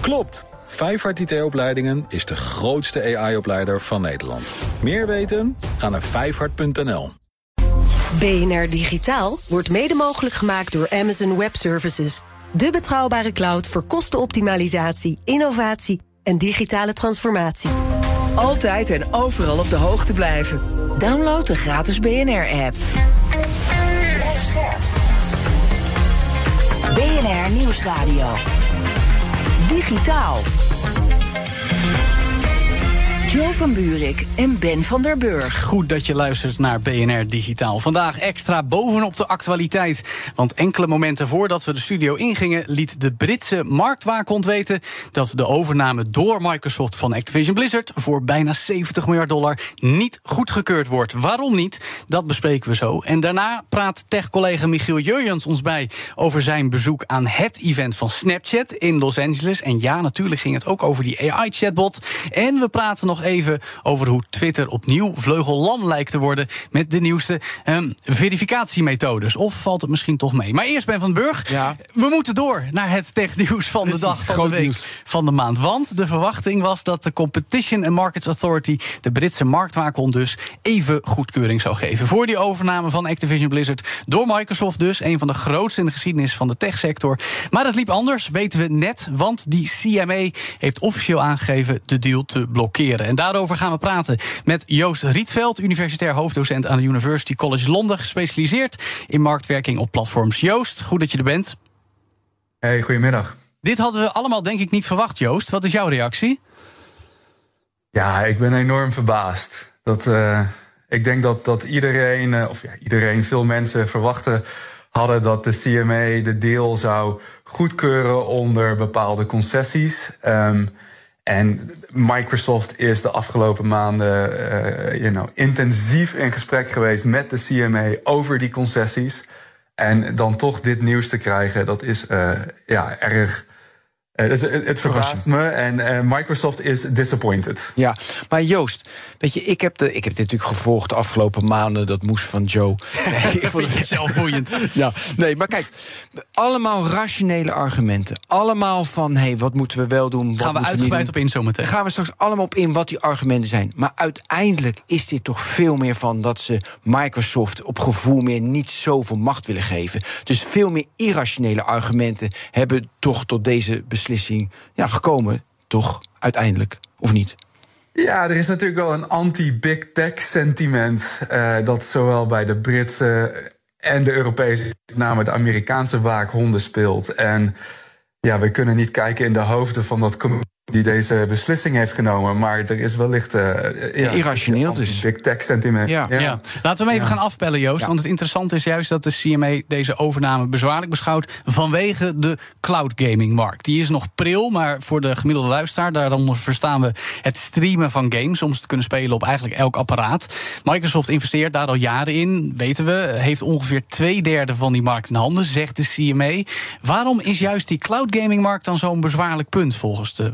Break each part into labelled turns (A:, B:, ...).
A: Klopt! Vijfhart IT-opleidingen is de grootste AI-opleider van Nederland. Meer weten? Ga naar vijfhart.nl.
B: BNR Digitaal wordt mede mogelijk gemaakt door Amazon Web Services. De betrouwbare cloud voor kostenoptimalisatie, innovatie en digitale transformatie.
C: Altijd en overal op de hoogte blijven. Download de gratis BNR-app. BNR Nieuwsradio. Digitaal. Jo van Buurik en Ben van der Burg.
D: Goed dat je luistert naar BNR Digitaal. Vandaag extra bovenop de actualiteit. Want enkele momenten voordat we de studio ingingen... liet de Britse marktwaakhond weten... dat de overname door Microsoft van Activision Blizzard... voor bijna 70 miljard dollar niet goedgekeurd wordt. Waarom niet? Dat bespreken we zo. En daarna praat tech-collega Michiel Jurjens ons bij... over zijn bezoek aan het event van Snapchat in Los Angeles. En ja, natuurlijk ging het ook over die AI-chatbot. En we praten nog even over hoe Twitter opnieuw vleugellam lijkt te worden met de nieuwste um, verificatiemethodes. Of valt het misschien toch mee? Maar eerst Ben van den Burg.
E: Ja.
D: We moeten door naar het technieuws van
E: Precies,
D: de dag, van de week,
E: nieuws.
D: van de maand. Want de verwachting was dat de Competition and Markets Authority, de Britse marktwaakhond dus, even goedkeuring zou geven voor die overname van Activision Blizzard door Microsoft dus, een van de grootste in de geschiedenis van de techsector. Maar dat liep anders, weten we net, want die CMA heeft officieel aangegeven de deal te blokkeren. En daarover gaan we praten met Joost Rietveld, universitair hoofddocent aan de University College Londen, gespecialiseerd in marktwerking op platforms. Joost, goed dat je er bent.
E: Hey, goedemiddag.
D: Dit hadden we allemaal denk ik niet verwacht, Joost. Wat is jouw reactie?
E: Ja, ik ben enorm verbaasd. Dat, eh, ik denk dat, dat iedereen, eh, of ja, iedereen, veel mensen verwachten hadden dat de CMA de deal zou goedkeuren onder bepaalde concessies. Ehm, en Microsoft is de afgelopen maanden eh, you know, intensief in gesprek geweest met de CMA over die concessies. En dan toch dit nieuws te krijgen, dat is eh, ja, erg. Eh, het, het, verbaast me en eh, Microsoft is disappointed.
F: Ja, maar Joost, weet je, ik heb, de, ik heb dit natuurlijk gevolgd de afgelopen maanden, dat moest van Joe.
D: Ik vind het zelf boeiend.
F: Ja, nee, maar kijk, allemaal rationele argumenten. Allemaal van, hé, hey, wat moeten we wel doen? Wat
D: Gaan we uitgebreid
F: niet
D: op in zometeen.
F: Gaan we straks allemaal op in wat die argumenten zijn. Maar uiteindelijk is dit toch veel meer van dat ze Microsoft op gevoel meer niet zoveel macht willen geven. Dus veel meer irrationele argumenten hebben toch tot deze beslissing ja, gekomen. Toch, uiteindelijk, of niet?
E: Ja, er is natuurlijk wel een anti-big tech sentiment. eh, dat zowel bij de Britse en de Europese, met name de Amerikaanse waakhonden speelt. En ja, we kunnen niet kijken in de hoofden van dat die deze beslissing heeft genomen. Maar er is wellicht. eh, ja,
F: Irrationeel dus.
E: Big tech sentiment.
F: Ja.
D: Ja. Laten we hem even gaan afbellen, Joost. Want het interessante is juist dat de CMA deze overname bezwaarlijk beschouwt vanwege de cloud gaming markt. Die is nog pril, maar voor de gemiddelde luisteraar, daaronder verstaan we het streamen van games om ze te kunnen spelen op eigenlijk elk apparaat. Microsoft investeert daar al jaren in, weten we, heeft ongeveer twee derde van die markt in handen, zegt de CMA. Waarom is juist die cloud gaming markt dan zo'n bezwaarlijk punt volgens de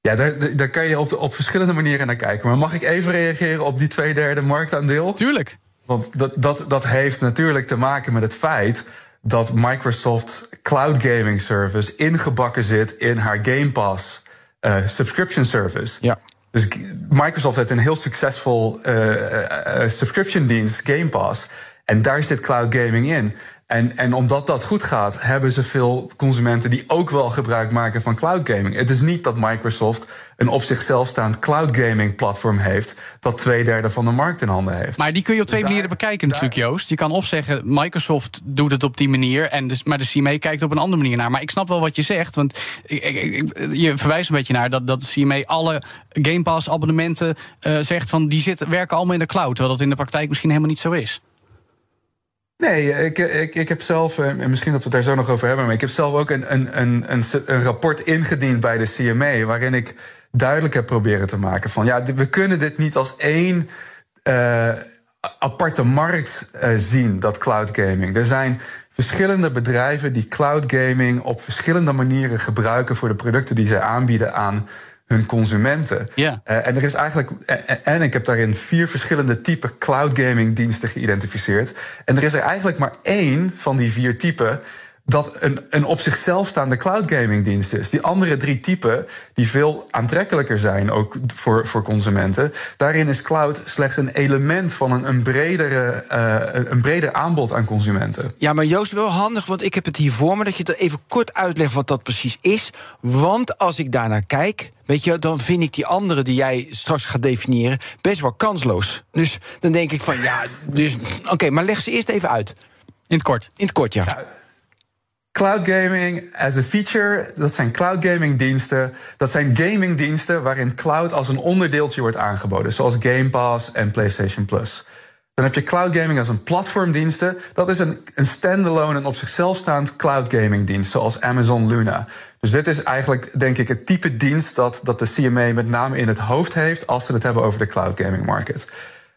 E: Ja, daar, daar kan je op, op verschillende manieren naar kijken. Maar mag ik even reageren op die twee derde marktaandeel?
D: Tuurlijk.
E: Want dat, dat, dat heeft natuurlijk te maken met het feit dat Microsoft Cloud Gaming Service ingebakken zit in haar Game Pass eh, subscription service.
F: Ja.
E: Dus Microsoft heeft een heel succesvol eh, eh, subscription dienst, Game Pass. En daar zit cloud gaming in. En, en omdat dat goed gaat, hebben ze veel consumenten die ook wel gebruik maken van cloud gaming. Het is niet dat Microsoft een op zichzelf staand cloud gaming platform heeft dat twee derde van de markt in handen heeft.
D: Maar die kun je op twee
E: Dus daar-
D: manieren bekijken natuurlijk, Joost. Je kan of zeggen, Microsoft doet het op die manier... En dus, maar de CMA kijkt op een andere manier naar. Maar ik snap wel wat je zegt, want ik, ik- ik- je verwijst een beetje naar... dat, dat de alle Game Pass abonnementen eh, zegt van... die zitten, werken allemaal in de cloud, terwijl dat in de praktijk misschien helemaal niet zo is.
E: Nee, ik, ik, ik heb zelf, eh, en misschien dat we het daar zo nog over hebben, maar ik heb zelf ook een, een, een, een, een rapport ingediend bij de CMA, waarin ik duidelijk heb proberen te maken van ja, we kunnen dit niet als één uh, aparte markt uh, zien, dat cloud gaming. Er zijn verschillende bedrijven die cloud gaming op verschillende manieren gebruiken voor de producten die zij aanbieden aan hun consumenten.
D: Ja.
E: Uh, en er is eigenlijk. En, en ik heb daarin vier verschillende typen cloud gaming diensten geïdentificeerd. En er is er eigenlijk maar één van die vier typen dat een, een op zichzelf staande cloud gaming dienst is. Die andere drie typen, die veel aantrekkelijker zijn, ook voor, voor consumenten. Daarin is cloud slechts een element van een, een, bredere, uh, een breder aanbod aan consumenten.
F: Ja, maar Joost, wel handig, want ik heb het hier voor me dat je het even kort uitlegt wat dat precies is. Want als ik daarnaar kijk, Weet je, dan vind ik die andere die jij straks gaat definiëren best wel kansloos. Dus dan denk ik van ja, dus oké, maar leg ze eerst even uit.
D: In het kort.
F: In het kort, ja.
E: ja. Cloud gaming as a feature, dat zijn cloud gaming diensten. Dat zijn gaming diensten waarin cloud als een onderdeeltje wordt aangeboden, zoals Game Pass en PlayStation Plus. Dan heb je cloud gaming als een platformdiensten. Dat is een, een standalone en op zichzelf staand cloud gaming dienst, zoals Amazon Luna. Dus dit is eigenlijk, denk ik, het type dienst dat, dat de CMA met name in het hoofd heeft als ze het hebben over de cloud gaming market.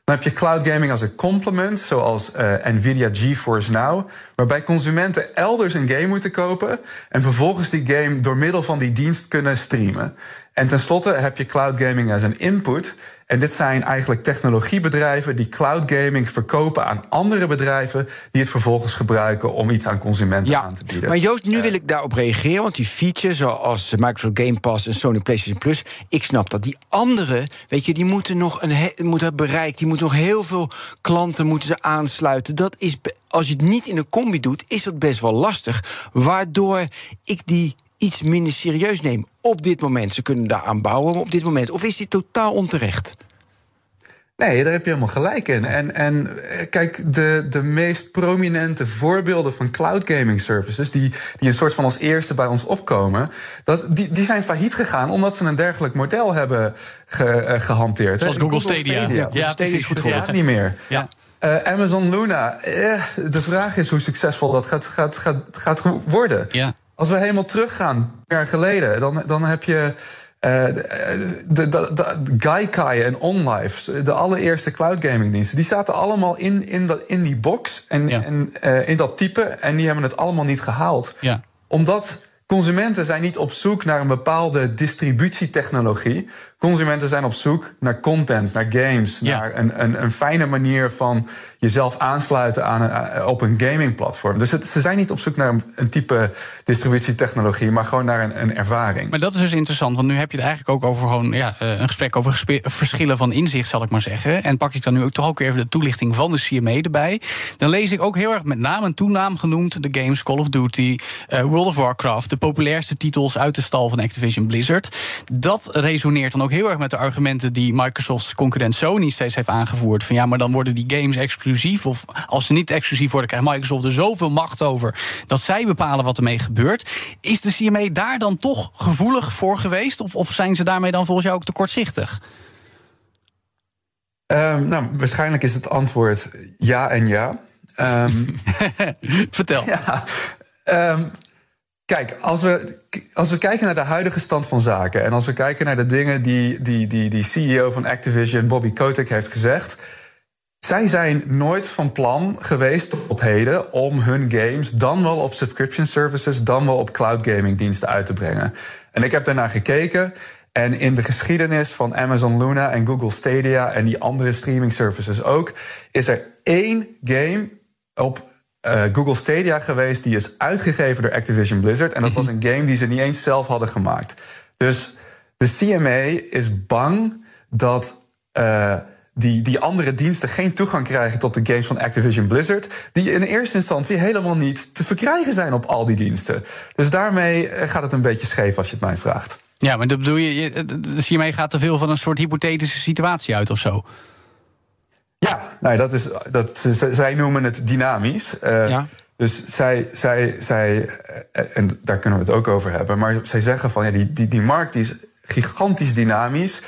E: Dan heb je cloud gaming als een complement, zoals uh, Nvidia GeForce Now, waarbij consumenten elders een game moeten kopen en vervolgens die game door middel van die dienst kunnen streamen. En tenslotte heb je cloud gaming als een input. En dit zijn eigenlijk technologiebedrijven die cloud gaming verkopen aan andere bedrijven die het vervolgens gebruiken om iets aan consumenten aan te bieden.
F: Maar Joost, nu wil ik daarop reageren, want die features zoals Microsoft Game Pass en Sony PlayStation Plus, ik snap dat. Die andere, weet je, die moeten nog een moeten hebben bereikt, die moeten nog heel veel klanten moeten ze aansluiten. Dat is als je het niet in een combi doet, is dat best wel lastig. Waardoor ik die iets minder serieus neem op dit moment. Ze kunnen daar aan bouwen op dit moment. Of is dit totaal onterecht?
E: Nee, daar heb je helemaal gelijk in. En, en kijk, de, de meest prominente voorbeelden van cloud gaming services, die, die een soort van als eerste bij ons opkomen, dat, die, die zijn failliet gegaan omdat ze een dergelijk model hebben ge, uh, gehanteerd.
D: Zoals Google, Google Stadia.
E: Stadia.
F: Ja, ja
E: Stadia is goed voor. Niet meer.
D: Ja.
E: Uh, Amazon Luna, eh, de vraag is hoe succesvol dat gaat, gaat, gaat, gaat worden.
D: Ja.
E: Als we helemaal teruggaan, een jaar geleden, dan, dan heb je. Uh, de, de, de, Gaikai en OnLive, de allereerste cloud gaming diensten, die zaten allemaal in, in, dat, in die box en,
D: Ja.
E: en uh, in dat type en die hebben het allemaal niet gehaald.
D: Ja.
E: Omdat consumenten zijn niet op zoek naar een bepaalde distributietechnologie. Consumenten zijn op zoek naar content, naar games,
D: Ja.
E: naar een, een, een fijne manier van jezelf aansluiten aan een, op een gamingplatform. Dus het, ze zijn niet op zoek naar een, type distributietechnologie, maar gewoon naar een, een ervaring.
D: Maar dat is dus interessant, want nu heb je het eigenlijk ook over gewoon, ja, eh, een gesprek over verschillen van inzicht, zal ik maar zeggen. En pak ik dan nu ook toch ook even de toelichting van de CMA erbij. Dan lees ik ook heel erg met naam en toenaam genoemd de games Call of Duty, eh, World of Warcraft, de populairste titels uit de stal van Activision Blizzard. Dat resoneert dan ook heel erg met de argumenten die Microsoft's concurrent Sony steeds heeft aangevoerd. Van ja, maar dan worden die games exclusief. Of als ze niet exclusief worden, krijgt Microsoft er zoveel macht over dat zij bepalen wat ermee gebeurt. Is de CMA daar dan toch gevoelig voor geweest? Of, of zijn ze daarmee dan volgens jou ook te kortzichtig?
E: Um, nou, waarschijnlijk is het antwoord ja en ja. Um,
D: Vertel.
E: Ja, um, kijk, als we, als we kijken naar de huidige stand van zaken en als we kijken naar de dingen die, die, die, die CEO van Activision, Bobby Kotick, heeft gezegd. Zij zijn nooit van plan geweest op heden om hun games dan wel op subscription services, dan wel op cloud gaming diensten uit te brengen. En ik heb daarnaar gekeken. En in de geschiedenis van Amazon Luna en Google Stadia en die andere streaming services ook, is er één game op uh, Google Stadia geweest die is uitgegeven door Activision Blizzard. En dat was een game die ze niet eens zelf hadden gemaakt. Dus de CMA is bang dat. Uh, die, die andere diensten geen toegang krijgen tot de games van Activision Blizzard. Die in eerste instantie helemaal niet te verkrijgen zijn op al die diensten. Dus daarmee gaat het een beetje scheef als je het mij vraagt.
D: Ja, maar dat bedoel je, de CMA gaat te veel van een soort hypothetische situatie uit of zo?
E: Ja, nou, dat is, dat, zij noemen het dynamisch. Uh,
F: ja.
E: Dus zij, zij, zij, en daar kunnen we het ook over hebben, maar zij zeggen van ja, die, die, die markt die is gigantisch dynamisch.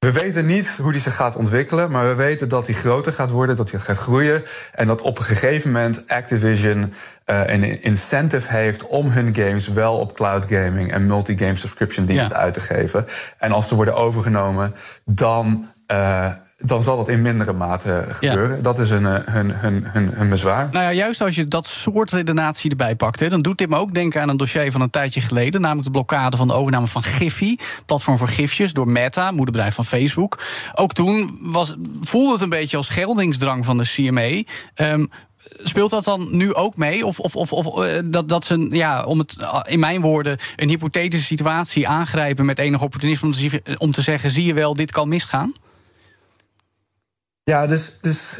E: We weten niet hoe die zich gaat ontwikkelen, maar we weten dat die groter gaat worden, dat die gaat groeien. En dat op een gegeven moment Activision uh, een incentive heeft om hun games wel op cloud gaming en multi-game subscription diensten ja. uit te geven. En als ze worden overgenomen, dan. Uh, dan zal dat in mindere mate gebeuren. Ja. Dat is hun, hun, hun, hun, hun bezwaar.
D: Nou ja, juist als je dat soort redenatie erbij pakt... Hè, dan doet dit me ook denken aan een dossier van een tijdje geleden... namelijk de blokkade van de overname van Giphy... platform voor gifjes, door Meta, moederbedrijf van Facebook. Ook toen was, voelde het een beetje als geldingsdrang van de CMA... Um, speelt dat dan nu ook mee? Of, of, of, of dat, dat ze, ja, om het in mijn woorden, een hypothetische situatie aangrijpen met enig opportunisme om te, om te zeggen: zie je wel, dit kan misgaan?
E: Ja, dus, dus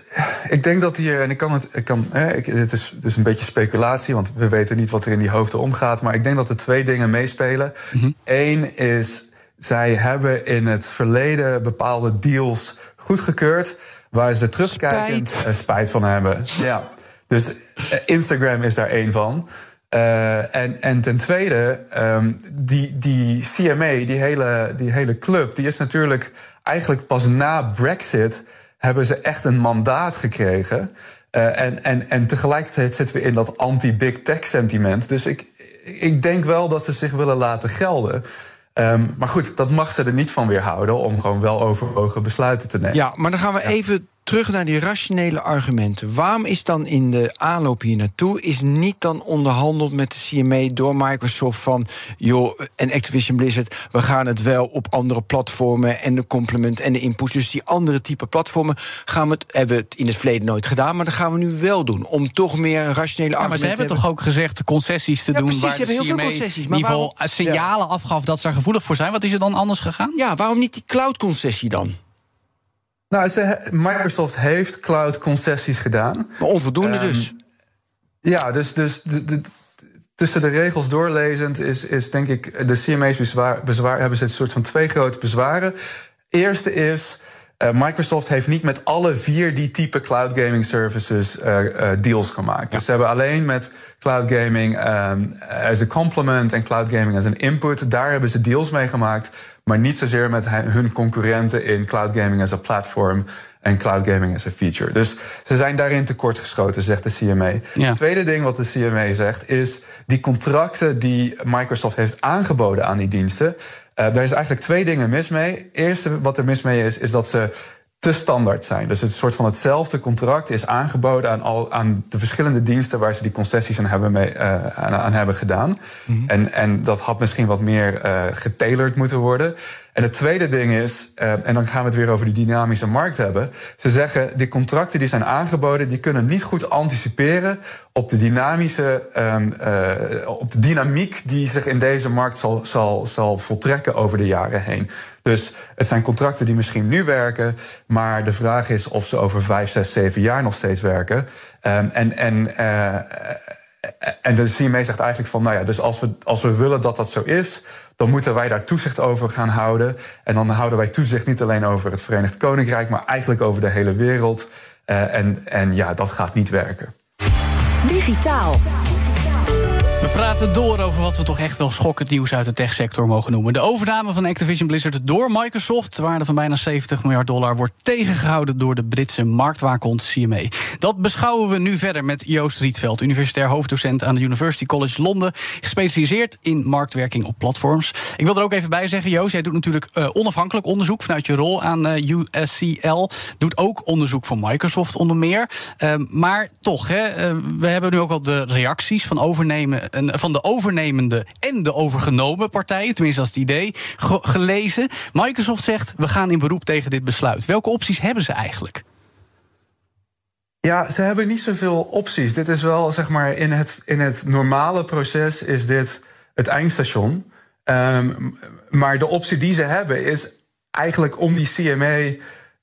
E: ik denk dat hier, en ik kan het, ik kan, hè, ik, het is dus een beetje speculatie, want we weten niet wat er in die hoofden omgaat. Maar ik denk dat er twee dingen meespelen. Mhm. Eén is, zij hebben in het verleden bepaalde deals goedgekeurd, waar ze terugkijkend spijt, uh, spijt van hebben. Ja, dus uh, Instagram is daar één van. Uh, en, en ten tweede, um, die, die CMA, die hele, die hele club, die is natuurlijk eigenlijk pas na Brexit hebben ze echt een mandaat gekregen. Uh, en, en, en tegelijkertijd zitten we in dat anti-big tech sentiment. Dus ik, ik denk wel dat ze zich willen laten gelden. Um, maar goed, dat mag ze er niet van weerhouden om gewoon wel overwogen besluiten te nemen.
F: Ja, maar dan gaan we even terug naar die rationele argumenten. Waarom is dan in de aanloop hier naartoe... is niet dan onderhandeld met de CMA door Microsoft van... joh, en Activision Blizzard, we gaan het wel op andere platformen... en de complement en de input. Dus die andere type platformen gaan we het, hebben we het in het verleden nooit gedaan... maar dat gaan we nu wel doen, om toch meer rationele ja,
D: maar ze hebben, toch ook gezegd concessies te doen...
F: Precies,
D: waar
F: ze hebben heel veel concessies. Maar
D: ieder geval signalen afgaf dat ze er gevoelig voor zijn. Wat is er dan anders gegaan?
F: Ja, waarom niet die cloud-concessie dan?
E: Nou, ze, Microsoft heeft cloud concessies gedaan.
F: Maar onvoldoende um, dus.
E: Ja, dus, dus de, de, tussen de regels doorlezend is, is denk ik de CMA's bezwaar, bezwaar hebben ze een soort van twee grote bezwaren. Eerste is. Uh, Microsoft heeft niet met alle vier die type cloud gaming services uh, uh, deals gemaakt. Ja. Dus ze hebben alleen met cloud gaming um, as a complement en cloud gaming as een input. Daar hebben ze deals mee gemaakt maar niet zozeer met hun concurrenten in cloud gaming as a platform en cloud gaming as a feature. Dus ze zijn daarin tekortgeschoten, zegt de CMA. Het tweede ding wat de CMA zegt is die contracten die Microsoft heeft aangeboden aan die diensten. Uh, daar is eigenlijk twee dingen mis mee. Eerste wat er mis mee is, is dat ze te standaard zijn. Dus het soort van hetzelfde contract is aangeboden aan, al, aan de verschillende diensten waar ze die concessies aan hebben, mee, uh, aan, aan, hebben gedaan. Mm -hmm. en, en dat had misschien wat meer uh, getailerd moeten worden. En het tweede ding is, uh, en dan gaan we het weer over die dynamische markt hebben. Ze zeggen, die contracten die zijn aangeboden, die kunnen niet goed anticiperen op de dynamische, um, op de dynamiek die zich in deze markt zal, zal, zal voltrekken over de jaren heen. Dus het zijn contracten die misschien nu werken, maar de vraag is of ze over vijf, zes, zeven jaar nog steeds werken. Um, en, en, uh, en de CMA zegt eigenlijk van, nou ja, dus als we, als we willen dat dat zo is, dan moeten wij daar toezicht over gaan houden. En dan houden wij toezicht niet alleen over het Verenigd Koninkrijk, maar eigenlijk over de hele wereld. Uh, en, en ja, dat gaat niet werken.
B: Digitaal.
D: We praten door over wat we toch echt wel schokkend nieuws uit de techsector mogen noemen. De overname van Activision Blizzard door Microsoft, de waarde van bijna 70 miljard dollar, wordt tegengehouden door de Britse marktwaakhond CMA. Dat beschouwen we nu verder met Joost Rietveld, universitair hoofddocent aan de University College Londen, gespecialiseerd in marktwerking op platforms. Ik wil er ook even bij zeggen, Joost, jij doet natuurlijk uh, onafhankelijk onderzoek vanuit je rol aan uh, USCL. Doet ook onderzoek voor Microsoft onder meer. Uh, maar toch, hè, we hebben nu ook al de reacties van overnemen van de overnemende en de overgenomen partijen, tenminste als het idee, gelezen. Microsoft zegt: we gaan in beroep tegen dit besluit. Welke opties hebben ze eigenlijk?
E: Ja, ze hebben niet zoveel opties. Dit is wel, zeg maar, in het, in het normale proces is dit het eindstation. Um, maar de optie die ze hebben is eigenlijk om die CMA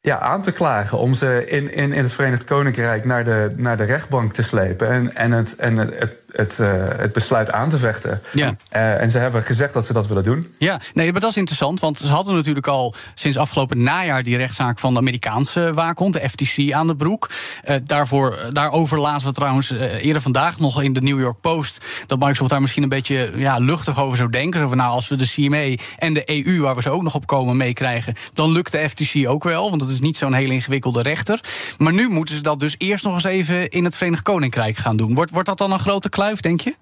E: ja, aan te klagen. Om ze in, in, in het Verenigd Koninkrijk naar de, naar de rechtbank te slepen. En, en, het, en het, uh, het besluit aan te vechten. Ja. Uh, en ze hebben gezegd dat ze dat willen doen.
D: Ja, nee, maar dat is interessant. Want ze hadden natuurlijk al sinds afgelopen najaar die rechtszaak van de Amerikaanse waakhond, de FTC, aan de broek. Uh, daarvoor, daarover lazen we trouwens eerder vandaag nog in de New York Post. Dat Microsoft daar misschien een beetje ja, luchtig over zou denken. Over, nou, als we de CMA en de EU, waar we ze ook nog op komen, meekrijgen, dan lukt de FTC ook wel. Want dat is niet zo'n hele ingewikkelde rechter. Maar nu moeten ze dat dus eerst nog eens even in het Verenigd Koninkrijk gaan doen. Wordt, wordt dat dan een grote kluif, denk je?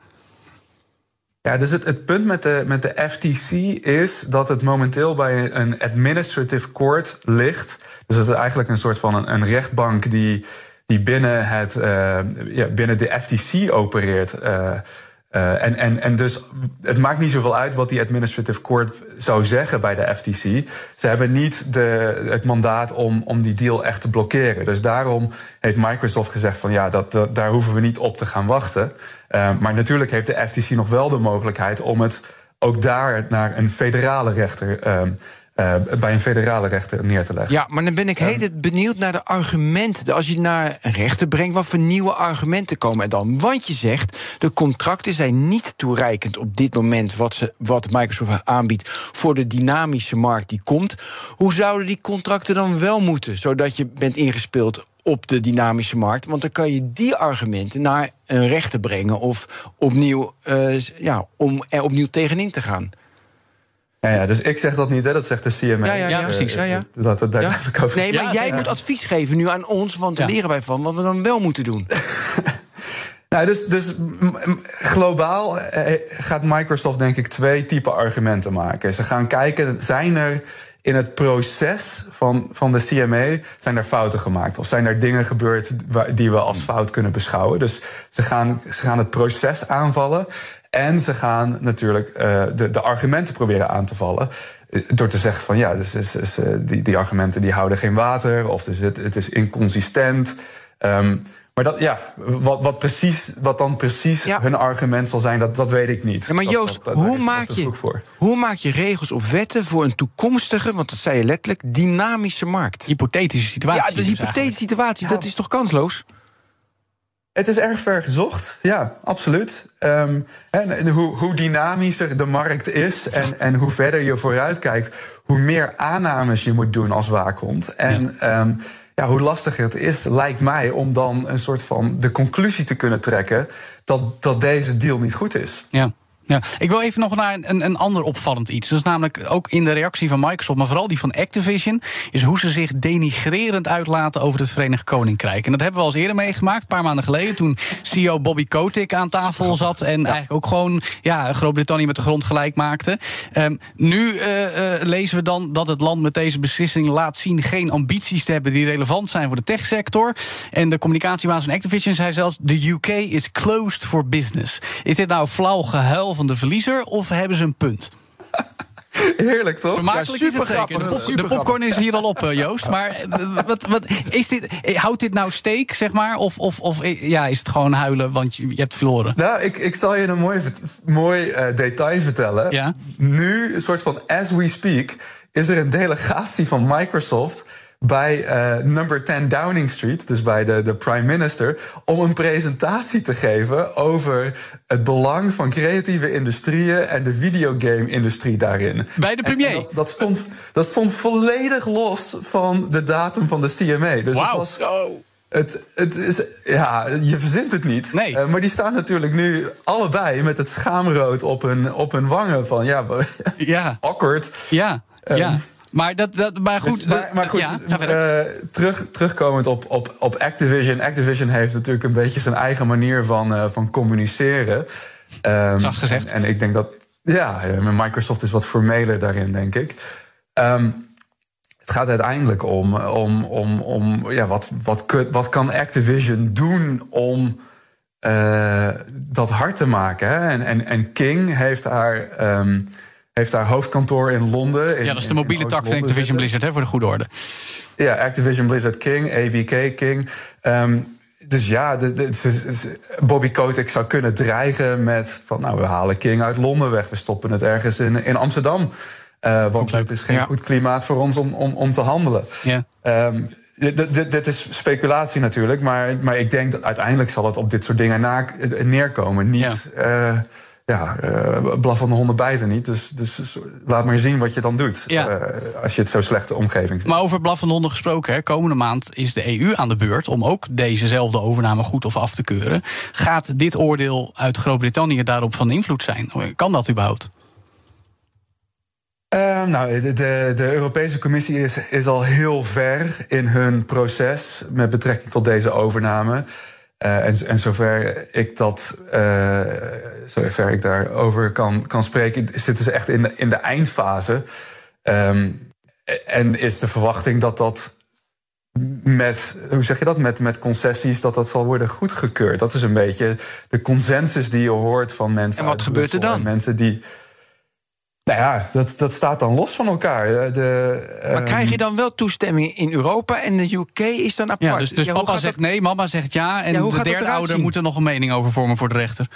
E: Ja, dus het, het punt met de, met de FTC is dat het momenteel bij een administrative court ligt. Dus het is eigenlijk een soort van een, rechtbank die, die binnen, het, uh, ja, binnen de FTC opereert. Uh, Uh, en, en, en dus het maakt niet zoveel uit wat die administrative court zou zeggen bij de FTC. Ze hebben niet de, het mandaat om, om die deal echt te blokkeren. Dus daarom heeft Microsoft gezegd van ja, dat, daar hoeven we niet op te gaan wachten. Uh, maar natuurlijk heeft de FTC nog wel de mogelijkheid om het ook daar naar een federale rechter uh, uh, bij een federale rechter neer te leggen.
F: Ja, maar dan ben ik heet het benieuwd naar de argumenten. Als je naar een rechter brengt, wat voor nieuwe argumenten komen er dan? Want je zegt, de contracten zijn niet toereikend op dit moment... wat, ze, wat Microsoft aanbiedt voor de dynamische markt die komt. Hoe zouden die contracten dan wel moeten, zodat je bent ingespeeld op de dynamische markt. Want dan kan je die argumenten naar een rechter brengen of opnieuw, uh, ja, om er opnieuw tegenin te gaan.
E: Ja, ja, dus ik zeg dat niet, hè, dat zegt de CMA.
F: Ja, ja, ja, precies. Ja, ja.
E: Dat we daar over
F: Nee, maar jij moet advies geven nu aan ons, want daar leren wij van wat we dan wel moeten doen.
E: nou, dus, dus globaal gaat Microsoft denk ik twee type argumenten maken. Ze gaan kijken, zijn er in het proces van, van de CMA zijn er fouten gemaakt. Of zijn er dingen gebeurd die we als fout kunnen beschouwen. Dus ze gaan, ze gaan het proces aanvallen. En ze gaan natuurlijk uh, de, de argumenten proberen aan te vallen. Door te zeggen van ja, dus, dus, dus, die, die argumenten die houden geen water. Of dus het, het is inconsistent. Um, maar dat, ja, wat, wat, precies, wat dan precies ja. hun argument zal zijn, dat, dat weet ik niet.
F: Ja, maar Joost,
E: dat, dat,
F: hoe, maak je, hoe maak je regels of wetten voor een toekomstige, want dat zei je letterlijk, dynamische markt?
D: Hypothetische situatie.
F: Ja, dus hypothetische situatie, dat is toch kansloos?
E: Het is erg ver gezocht, ja, absoluut. Um, en, hoe, hoe, dynamischer de markt is en, en, hoe verder je vooruit kijkt, hoe meer aannames je moet doen als waakhond. En ja. Um, ja, hoe lastiger het is, lijkt mij, om dan een soort van de conclusie te kunnen trekken dat, dat deze deal niet goed is.
D: Ja. Ja, ik wil even nog naar een, een ander opvallend iets. Dat is namelijk ook in de reactie van Microsoft, maar vooral die van Activision, is hoe ze zich denigrerend uitlaten over het Verenigd Koninkrijk. En dat hebben we al eens eerder meegemaakt, een paar maanden geleden, toen CEO Bobby Kotick aan tafel zat en ja. eigenlijk ook gewoon ja, Groot-Brittannië met de grond gelijk maakte. Um, nu uh, uh, lezen we dan dat het land met deze beslissing laat zien geen ambities te hebben die relevant zijn voor de techsector. En de communicatiebaas van Activision zei zelfs: The UK is closed for business. Is dit nou flauw gehuil van de verliezer of hebben ze een punt?
E: Heerlijk, toch?
D: Vermakelijk ja, is het zeker. De, pop, de, popcorn is hier al op, Joost. Maar wat, wat, is dit, houdt dit nou steek, zeg maar? Of, of, of ja, is het gewoon huilen, want je, je hebt verloren?
E: Nou, ik, ik zal je een mooi, mooi uh, detail vertellen.
D: Ja?
E: Nu, een soort van as we speak... is er een delegatie van Microsoft bij uh, number 10 Downing Street, dus bij de, de prime minister, om een presentatie te geven over het belang van creatieve industrieën en de videogame-industrie daarin.
D: Bij de premier?
E: Dat, dat, stond, dat stond volledig los van de datum van de CMA. Dus
D: wow.
E: het was. Het, het is, ja, je verzint het niet.
D: Nee.
E: Uh, maar die staan natuurlijk nu allebei met het schaamrood op hun, op hun wangen van ja,
D: ja.
E: awkward.
D: Ja, um, ja. Maar, dat, dat, maar goed,
E: dus, maar, maar goed ja, uh, terug, terugkomend op, op, op Activision. Activision heeft natuurlijk een beetje zijn eigen manier van, uh, van communiceren.
D: Um, Zacht gezegd.
E: En, en, ik denk dat, ja, Microsoft is wat formeler daarin, denk ik. Um, het gaat uiteindelijk om, om, om, om ja, wat, wat, wat kan Activision doen om uh, dat hard te maken. Hè? En, en, en King heeft daar. Um, heeft daar hoofdkantoor in Londen. In,
D: ja, dat is de mobiele tak van Activision Blizzard, hè, voor de goede orde.
E: Ja, Activision Blizzard King, ABK King. Um, dus ja, de, de, de, Bobby Kotick zou kunnen dreigen met... van nou, we halen King uit Londen weg, we stoppen het ergens in, in Amsterdam. Uh, want het is geen ja. goed klimaat voor ons om, om, om te handelen.
D: Ja.
E: Um, dit, dit, is speculatie natuurlijk, maar, maar ik denk dat uiteindelijk zal het op dit soort dingen na, neerkomen. Niet... Ja. Uh, ja, uh, blaf van de honden bijten niet. Dus, dus laat maar zien wat je dan doet.
D: Ja.
E: Uh, als je het zo slechte omgeving vindt.
D: Maar over blaf van de honden gesproken, hè, komende maand is de EU aan de beurt om ook dezezelfde overname goed of af te keuren. Gaat dit oordeel uit Groot-Brittannië daarop van invloed zijn? Kan dat überhaupt?
E: Uh, nou, de, de, de, Europese Commissie is, is al heel ver in hun proces met betrekking tot deze overname. Uh, en, en zover ik dat, uh, zover ik daarover kan, kan spreken, zitten ze echt in de, in de eindfase. Um, en is de verwachting dat dat met, hoe zeg je dat, met, met concessies, dat dat zal worden goedgekeurd. Dat is een beetje de consensus die je hoort van mensen.
F: En wat gebeurt er dan?
E: Mensen die. Nou ja, dat, dat staat dan los van elkaar. De,
F: maar krijg je
E: ehm,
F: dan wel toestemming in Europa en de UK is dan apart?
D: Ja, dus, dus
F: Ja, hoe
D: papa zegt
F: dat-
D: nee, mama zegt ja. En
F: Ja, hoe
D: de derde ouder moet er nog een mening over vormen voor de rechter.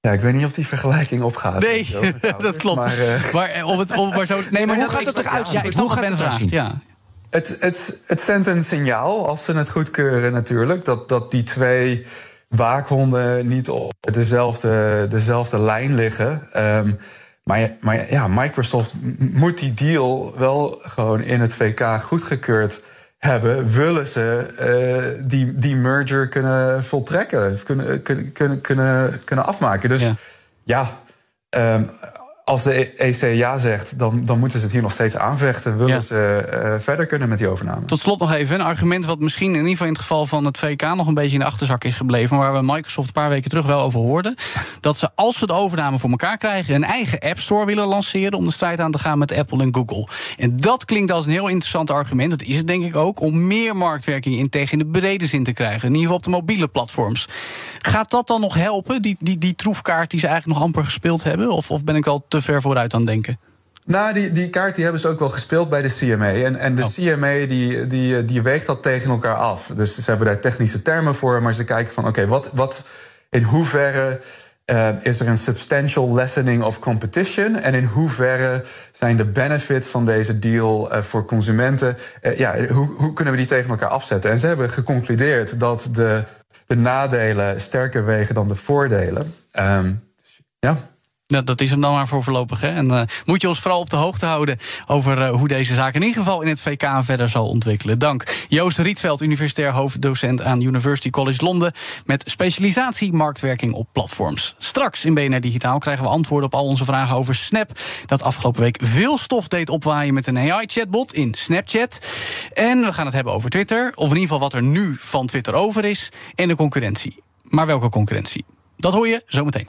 E: Ja, ik weet niet of die vergelijking opgaat.
D: Nee, dat klopt.
E: Maar, eh,
D: Maar, eh, om het, om, maar zo, nee,
F: maar hoe gaat het eruit zien?
D: Ja, ik
F: Hoe
D: snap
F: gaat het eruit zien?
D: Ja.
E: Het, het, het zendt een signaal, als ze het goedkeuren natuurlijk, dat, dat die twee waakhonden niet op dezelfde, dezelfde lijn liggen. Ehm, maar, maar ja, Microsoft moet die deal wel gewoon in het VK goedgekeurd hebben. Willen ze eh, die, die merger kunnen voltrekken, kunnen, kunnen, kunnen, kunnen, afmaken. Dus
D: Ja.
E: ja, ehm, als de EC ja zegt, dan, dan moeten ze het hier nog steeds aanvechten. Willen
D: Ja.
E: ze eh, verder kunnen met die overname.
D: Tot slot nog even een argument wat misschien in ieder geval in het geval van het VK nog een beetje in de achterzak is gebleven. Maar waar we Microsoft een paar weken terug wel over hoorden. Dat ze als ze de overname voor elkaar krijgen een eigen App Store willen lanceren om de strijd aan te gaan met Apple en Google. En dat klinkt als een heel interessant argument. Dat is het denk ik ook om meer marktwerking in tegen in de brede zin te krijgen. In ieder geval op de mobiele platforms. Gaat dat dan nog helpen, die, die, die troefkaart die ze eigenlijk nog amper gespeeld hebben? Of, of ben ik al te ver vooruit aan denken?
E: Nou, die, die kaart die hebben ze ook wel gespeeld bij de CMA. En, en de
D: Oh.
E: CMA die, die, die weegt dat tegen elkaar af. Dus ze hebben daar technische termen voor, maar ze kijken van oké, wat, wat in hoeverre eh, is er een substantial lessening of competition? En in hoeverre zijn de benefits van deze deal eh, voor consumenten? eh, ja, hoe, hoe kunnen we die tegen elkaar afzetten? En ze hebben geconcludeerd dat de, de nadelen sterker wegen dan de voordelen. Ehm, ja.
D: Nou, dat is hem dan maar voor voorlopig. Hè? En eh, moet je ons vooral op de hoogte houden over eh, hoe deze zaak in ieder geval in het VK verder zal ontwikkelen. Dank. Joost Rietveld, universitair hoofddocent aan University College Londen. Met specialisatie marktwerking op platforms. Straks in BNR Digitaal krijgen we antwoorden op al onze vragen over Snap. Dat afgelopen week veel stof deed opwaaien met een AI-chatbot in Snapchat. En we gaan het hebben over Twitter. Of in ieder geval wat er nu van Twitter over is. En de concurrentie. Maar welke concurrentie? Dat hoor je zometeen.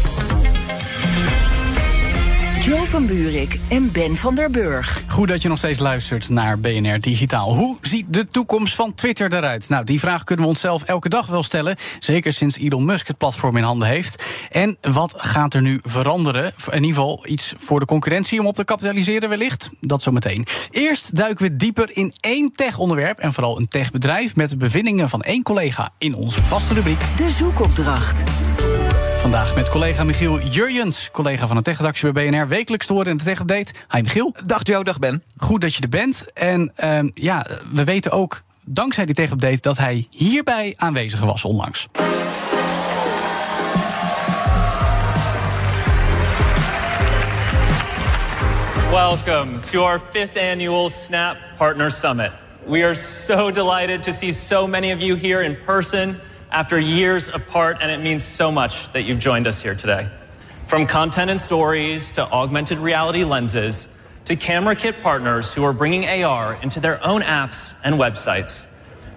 G: Joe van Buurik en Ben van der Burg.
D: Goed dat je nog steeds luistert naar BNR Digitaal. Hoe ziet de toekomst van Twitter eruit? Nou, die vraag kunnen we onszelf elke dag wel stellen. Zeker sinds Elon Musk het platform in handen heeft. En wat gaat er nu veranderen? In ieder geval iets voor de concurrentie om op te kapitaliseren wellicht? Dat zometeen. Eerst duiken we dieper in één tech-onderwerp... en vooral een techbedrijf met de bevindingen van één collega... in onze vaste rubriek.
G: De zoekopdracht.
D: Vandaag met collega Michiel Jurjens, collega van de techredactie bij BNR... wekelijks te horen in de tech-update. Hi Michiel.
H: Dag Joe, dag Ben.
D: Goed dat je er bent. En ehm, ja, we weten ook dankzij die tech-update dat hij hierbij aanwezig was onlangs.
I: Welcome to our fifth annual Snap Partner Summit. We are so delighted to see so many of you here in person after years apart, and it means so much that you've joined us here today. From content and stories to augmented reality lenses to camera kit partners who are bringing AR into their own apps and websites,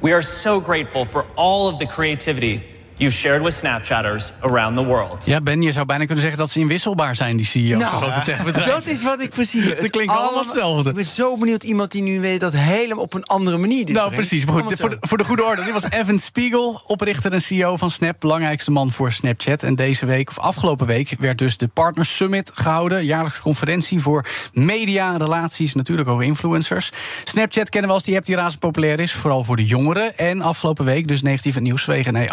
I: we are so grateful for all of the creativity you've shared with Snapchatters around the world.
D: Ja, Ben, je zou bijna kunnen zeggen dat ze inwisselbaar zijn, die CEO's van grote techbedrijven.
F: Nou, dat is wat ik precies.
D: Ze klinken allemaal hetzelfde.
F: Ik ben zo benieuwd iemand die nu weet dat helemaal op een andere manier. Dit
D: Nou,
F: brengt.
D: precies. Maar goed,
F: Allemaal
D: voor de, voor de goede orde. Dit was Evan Spiegel, oprichter en CEO van Snap, belangrijkste man voor Snapchat. En deze week, of afgelopen week, werd dus de Partner Summit gehouden. Jaarlijkse conferentie voor media, relaties, natuurlijk ook influencers. Snapchat kennen we als die app die razend populair is, vooral voor de jongeren. En afgelopen week dus negatief het nieuws vanwege een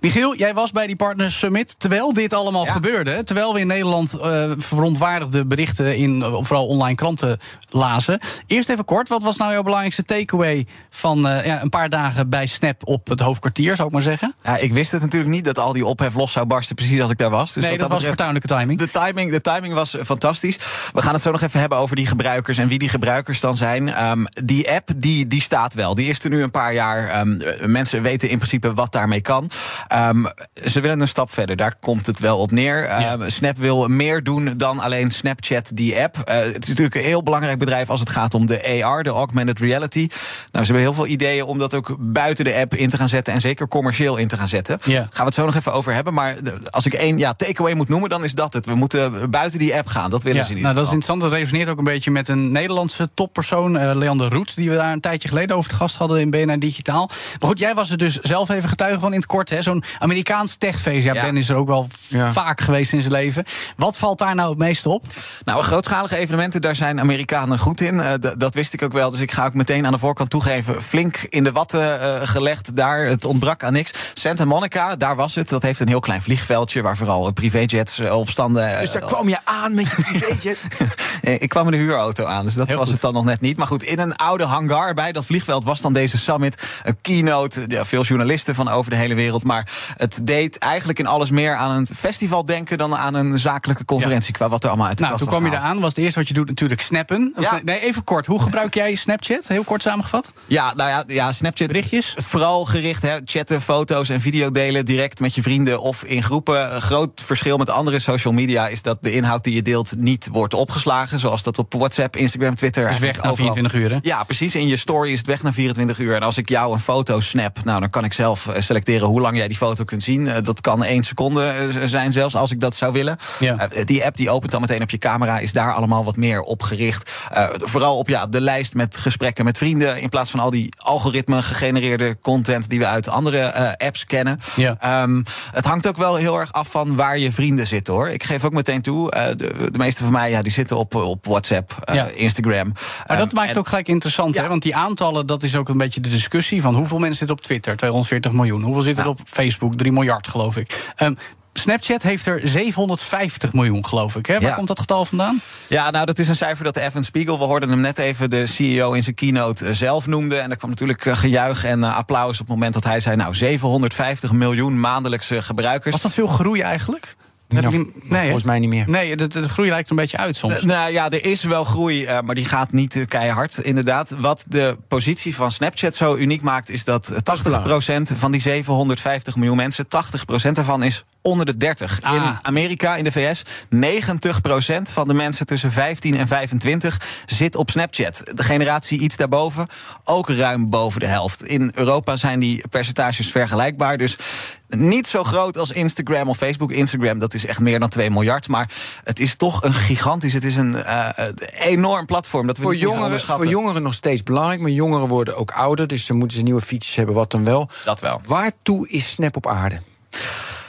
D: Michiel, jij was bij die Partner Summit terwijl dit allemaal gebeurde. Terwijl we in Nederland eh, verontwaardigde berichten in eh, vooral online kranten lazen. Eerst even kort, wat was nou jouw belangrijkste takeaway van eh, ja, een paar dagen bij Snap op het hoofdkwartier, zou ik maar zeggen?
H: Ja, ik wist het natuurlijk niet dat al die ophef los zou barsten precies als ik daar was. Dus
D: nee, dat, was
H: betreft,
D: fortuinlijke timing.
H: De timing, de timing was fantastisch. We gaan het zo nog even hebben over die gebruikers en wie die gebruikers dan zijn. Ehm, die app die, die staat wel. Die is er nu een paar jaar. Ehm, mensen weten in principe wat daarmee kan. Ehm, ze willen een stap verder, daar komt het wel op neer. Ehm, Snap wil meer doen dan alleen Snapchat, die app. Eh, het is natuurlijk een heel belangrijk bedrijf als het gaat om de AR, de augmented reality. Nou, ze hebben heel veel ideeën om dat ook buiten de app in te gaan zetten en zeker commercieel in te gaan zetten.
D: Ja.
H: Gaan we het zo nog even over hebben. Maar als ik één ja, takeaway moet noemen, dan is dat het. We moeten buiten die app gaan. Dat willen ze niet.
D: nou, dat is interessant. Dat resoneert ook een beetje met een Nederlandse toppersoon, eh, Leander Roet, die we daar een tijdje geleden over het gast hadden in BNR Digitaal. Maar goed, jij was er dus zelf even getuige van in het kort. hè, Zo'n Amerikaans techfeest. Ja,
H: Ja.
D: Ben is er ook wel
H: Ja.
D: vaak geweest in zijn leven. Wat valt daar nou het meeste op?
H: Nou, grootschalige evenementen, daar zijn Amerikanen goed in. Eh, dat wist ik ook wel. Dus ik ga ook meteen aan de voorkant toegeven. Flink in de watten eh, gelegd daar. Het ontbrak aan niks. Santa Monica, daar was het. Dat heeft een heel klein vliegveldje waar vooral privéjets eh, op standen. eh,
F: Dus daar kwam je aan met je privéjet.
H: Eh, Ik kwam in de huurauto aan, dus dat
D: Heel
H: was
D: goed.
H: het dan nog net niet. Maar goed, in een oude hangar bij dat vliegveld was dan deze summit. Een keynote, ja, veel journalisten van over de hele wereld. Maar het deed eigenlijk in alles meer aan een festival denken... dan aan een zakelijke conferentie, qua wat er allemaal uit de
D: Nou,
H: kast
D: toen kwam je eraan. Was het eerste wat je doet natuurlijk snappen.
H: Ja.
D: nee, even kort. Hoe gebruik jij Snapchat? Heel kort samengevat.
H: Ja, nou ja, ja Snapchat.
D: Berichtjes?
H: Vooral gericht, hè, chatten, foto's en video delen direct met je vrienden of in groepen. Een groot verschil met andere social media is dat de inhoud die je deelt niet wordt opgeslagen. Zoals dat op WhatsApp, Instagram, Twitter.
D: Is weg
H: eigenlijk
D: na
H: overal.
D: 24 uur, hè?
H: Ja, precies. In je story is het weg na 24 uur. En als ik jou een foto snap, nou, dan kan ik zelf eh, hoe lang jij die foto kunt zien. Eh, Dat kan één seconde eh, zijn zelfs, als ik dat zou willen.
D: Ja.
H: Eh, Die app die opent dan meteen op je camera, is daar allemaal wat meer op gericht. Vooral op ja, de lijst met gesprekken met vrienden. In plaats van al die algoritme gegenereerde content die we uit andere apps kennen.
D: Ja.
H: Ehm, het hangt ook wel heel erg af van waar je vrienden zitten hoor. Ik geef ook meteen toe, de, de meeste van mij ja, die zitten op, op WhatsApp,
D: Ja.
H: Instagram.
D: Maar dat
H: Ehm,
D: maakt
H: en-
D: het ook gelijk interessant,
H: Ja.
D: hè? Want die aantallen, dat is ook een beetje de discussie van hoeveel mensen zitten op Twitter? 240 miljoen. Hoeveel zitten er op Facebook? 3 miljard, geloof ik. Ehm, Snapchat heeft er 750 miljoen, geloof ik. Hè? Waar
H: Ja.
D: komt dat getal vandaan?
H: Ja, nou, dat is een cijfer dat de Evan Spiegel, we hoorden hem net even, de CEO in zijn keynote eh, zelf noemde. En er kwam natuurlijk eh, gejuich en eh, applaus op het moment dat hij zei, nou, 750 miljoen maandelijkse gebruikers.
D: Was dat veel groei eigenlijk?
F: Nou, v- volgens mij niet meer.
D: Nee, de, de groei lijkt er een beetje uit soms.
H: Nou ja, er is wel groei, eh, maar die gaat niet eh, keihard, inderdaad. Wat de positie van Snapchat zo uniek maakt, is dat eh, 80% van die 750 miljoen mensen, 80% daarvan is onder de 30.
D: Ah.
H: In Amerika, in de VS, 90% van de mensen tussen 15 en 25 zit op Snapchat. De generatie iets daarboven, ook ruim boven de helft. In Europa zijn die percentages vergelijkbaar, dus niet zo groot als Instagram of Facebook. Instagram, dat is echt meer dan 2 miljard. Maar het is toch een gigantisch, het is een eh, enorm platform. Dat we
F: Voor
H: niet
F: jongeren,
H: onderschatten.
F: voor jongeren nog steeds belangrijk, maar jongeren worden ook ouder, dus dan moeten ze nieuwe features hebben, wat dan wel.
H: Dat wel.
F: Waartoe is Snap op aarde?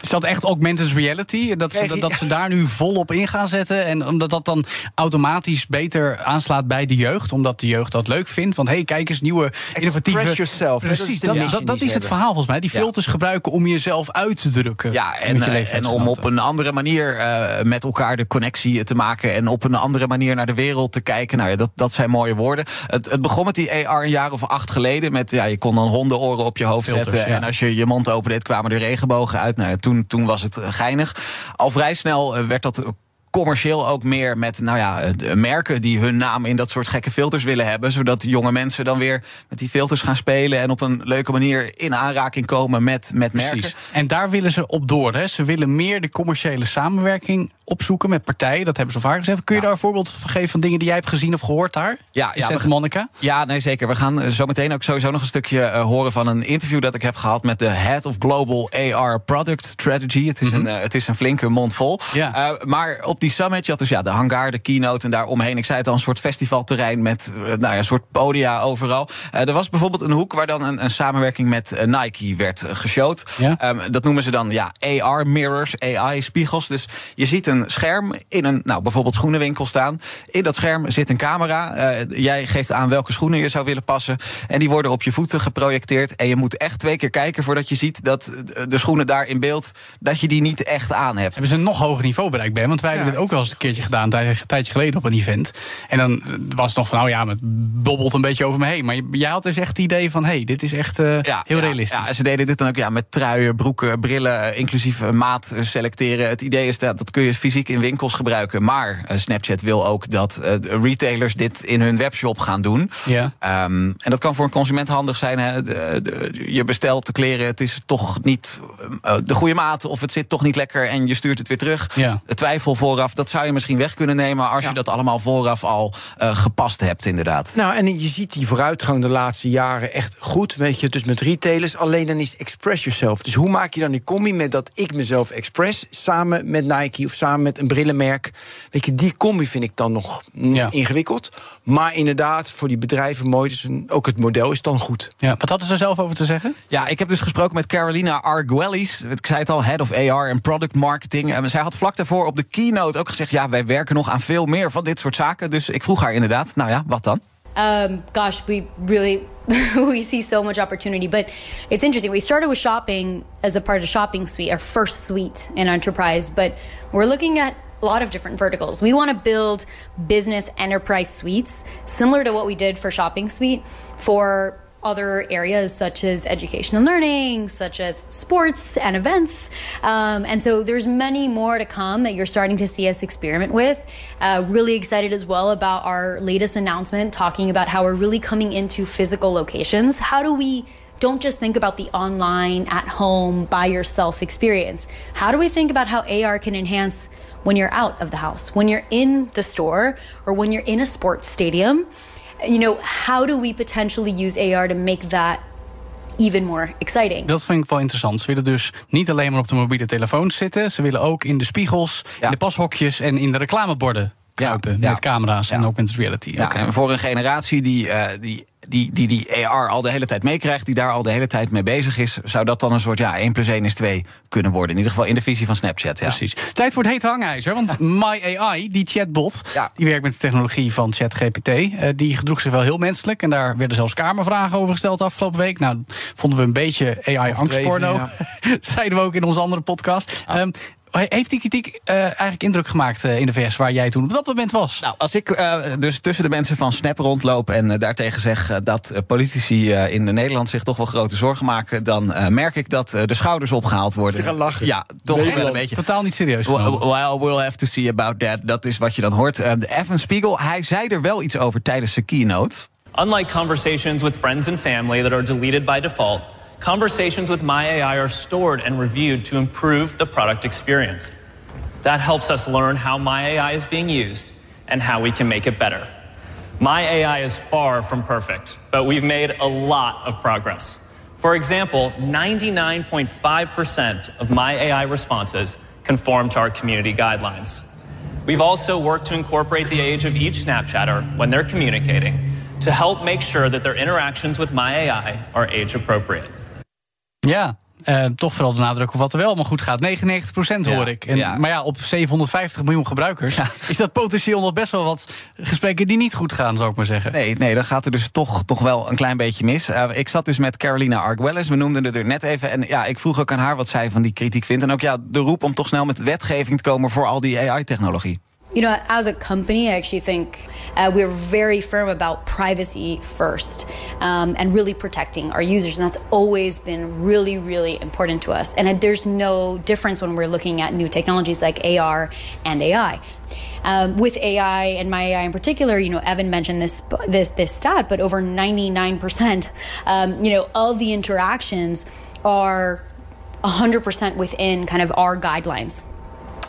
D: Is dat echt augmented reality? Dat ze, dat, dat ze daar nu volop in gaan zetten? En omdat dat dan automatisch beter aanslaat bij de jeugd? Omdat de jeugd dat leuk vindt? Want hé, hey, kijk eens, nieuwe innovatieve...
F: yourself, dat is
D: Precies, dat, is het verhaal volgens mij. Die
H: Ja.
D: filters gebruiken om jezelf uit te drukken.
H: Ja, en, eh, en om op een andere manier eh, met elkaar de connectie te maken. En op een andere manier naar de wereld te kijken. Nou ja, dat, dat zijn mooie woorden. Het, het begon met die AR een jaar of acht geleden. Met, ja, je kon dan hondenoren op je hoofd
D: Filters,
H: zetten.
D: ja.
H: En als je je mond opendeed, kwamen er regenbogen uit. Nou, toen, toen was het geinig. Al vrij snel eh, werd dat commercieel ook meer met nou ja, eh, merken die hun naam in dat soort gekke filters willen hebben. Zodat jonge mensen dan weer met die filters gaan spelen. En op een leuke manier in aanraking komen met, met merken.
D: Precies. En daar willen ze op door. Hè. Ze willen meer de commerciële samenwerking opzoeken met partijen. Dat hebben ze al vaak gezegd. Kun je daar een voorbeeld van geven van dingen die jij hebt gezien of gehoord daar?
H: Ja, ja,
D: Monica?
H: Ja, nee, zeker. We gaan eh, zo meteen ook sowieso nog een stukje eh, horen van een interview dat ik heb gehad met de Head of Global AR Product Strategy. Het is, een, eh, het is een flinke mond vol.
D: Mhm. Ja.
H: Maar op die summit, je had dus ja, de hangar, de keynote en daaromheen. Ik zei het al, een soort festivalterrein met eh, nou ja, een soort podia overal. Eh, er was bijvoorbeeld een hoek waar dan een, een samenwerking met eh, Nike werd geshowd.
D: Ja.
H: Ehm, dat noemen ze dan ja, AR mirrors, AI spiegels. Dus je ziet een scherm in een, nou, bijvoorbeeld schoenenwinkel staan. In dat scherm zit een camera. Jij geeft aan welke schoenen je zou willen passen. En die worden op je voeten geprojecteerd. En je moet echt twee keer kijken voordat je ziet dat de schoenen daar in beeld, dat je die niet echt aan hebt.
D: Hebben ze een nog hoger niveau bereikt, Ben? Want wij hebben dit ook wel eens een keertje gedaan, een tijdje geleden op een event. En dan was het nog van, nou ja, het bobbelt een beetje over me heen. Maar jij had dus echt het idee van, hé, hey, dit is echt uh, ja, heel realistisch.
H: Ja, ze deden dit dan ook ja, met truien, broeken, brillen, inclusief maat selecteren. Het idee is dat dat kun je fysiek in winkels gebruiken. Maar Snapchat wil ook dat retailers dit in hun webshop gaan doen. Ja. Um, en dat kan voor een consument handig zijn. Hè. De, je bestelt de kleren, het is toch niet de goede maat, of het zit toch niet lekker en je stuurt het weer terug. Ja. De twijfel vooraf, dat zou je misschien weg kunnen nemen als je dat allemaal vooraf al uh, gepast hebt, inderdaad.
F: Nou, en je ziet die vooruitgang de laatste jaren echt goed. Weet je, dus met retailers. Alleen dan is express yourself. Dus hoe maak je dan die combi met dat ik mezelf express samen met Nike of samen met een brillenmerk? Weet je, die combi vind ik dan nog ingewikkeld. Maar inderdaad, voor die bedrijven mooi. Dus ook het model is dan goed.
D: Ja, wat hadden ze zelf over te zeggen?
H: Ja, ik heb dus gesproken met Carolina Arguelles. Ik zei het al, head of AR en product marketing. En zij had vlak daarvoor op de keynote ook gezegd: ja, wij werken nog aan veel meer van dit soort zaken. Dus ik vroeg haar inderdaad, nou ja, wat dan?
J: Um, gosh, we really we see so much opportunity. But it's interesting. We started with shopping as a part of shopping suite, our first suite in enterprise. But we're looking at a lot of different verticals. We want to build business enterprise suites similar to what we did for shopping suite for other areas such as education and learning, such as sports and events. Um, and so there's many more to come that you're starting to see us experiment with. Uh, really excited as well about our latest announcement talking about how we're really coming into physical locations. How do we don't just think about the online, at home, by yourself experience? How do we think about how AR can enhance when you're out of the house, when you're in the store, or when you're in a sports stadium? You know, how do we potentially use AR to make that even more exciting.
D: Dat vind ik wel interessant. Ze willen dus niet alleen maar op de mobiele telefoon zitten. Ze willen ook in de spiegels, in de pashokjes en in de reclameborden kruipen. Ja, met camera's en augmented reality.
H: Ja, en voor een generatie die, uh, die die, die die AR al de hele tijd meekrijgt, die daar al de hele tijd mee bezig is, zou dat dan een soort ja, 1 plus 1 is 2 kunnen worden. In ieder geval in de visie van Snapchat. Ja.
D: Precies. Tijd voor het heet hangijzer. Want MyAI, die chatbot, die werkt met de technologie van ChatGPT. Uh, die gedroeg zich wel heel menselijk. En daar werden zelfs kamervragen over gesteld afgelopen week. Nou, vonden we een beetje AI-angstporno. Ja. Zeiden we ook in onze andere podcast. Um, heeft die kritiek uh, eigenlijk indruk gemaakt uh, in de VS waar jij toen op dat moment was?
H: Nou, als ik uh, dus tussen de mensen van Snap rondloop en daartegen zeg dat politici in Nederland zich toch wel grote zorgen maken, dan merk ik dat de schouders opgehaald worden.
F: Ze gaan lachen.
H: Ja, toch wel een beetje.
D: Totaal niet serieus.
H: Well, well, we'll have to see about that. Dat is wat je dan hoort. Evan Spiegel, hij zei er wel iets over tijdens zijn keynote.
I: Unlike conversations with friends and family that are deleted by default. Conversations with My AI are stored and reviewed to improve the product experience. That helps us learn how My AI is being used and how we can make it better. My AI is far from perfect, but we've made a lot of progress. For example, 99.5% of My AI responses conform to our community guidelines. We've also worked to incorporate the age of each Snapchatter when they're communicating to help make sure that their interactions with My AI are age appropriate.
D: Ja, uh, toch vooral de nadruk op wat er wel allemaal goed gaat. 99 procent hoor ik. En, ja. Maar ja, op 750 miljoen gebruikers ja. is dat potentieel nog best wel wat gesprekken die niet goed gaan, zou ik maar zeggen.
H: Nee, nee dan gaat er dus toch, toch wel een klein beetje mis. Uh, ik zat dus met Carolina Arguelles, we noemden het er net even. En ja, ik vroeg ook aan haar wat zij van die kritiek vindt. En ook ja, de roep om toch snel met wetgeving te komen voor al die AI-technologie.
J: You know, as a company, I actually think uh, we're very firm about privacy first um, and really protecting our users. And that's always been really, really important to us. And there's no difference when we're looking at new technologies like AR and AI. Um, with AI and my AI in particular, you know, Evan mentioned this this this stat, but over 99%, um, you know, of the interactions are 100% within kind of our guidelines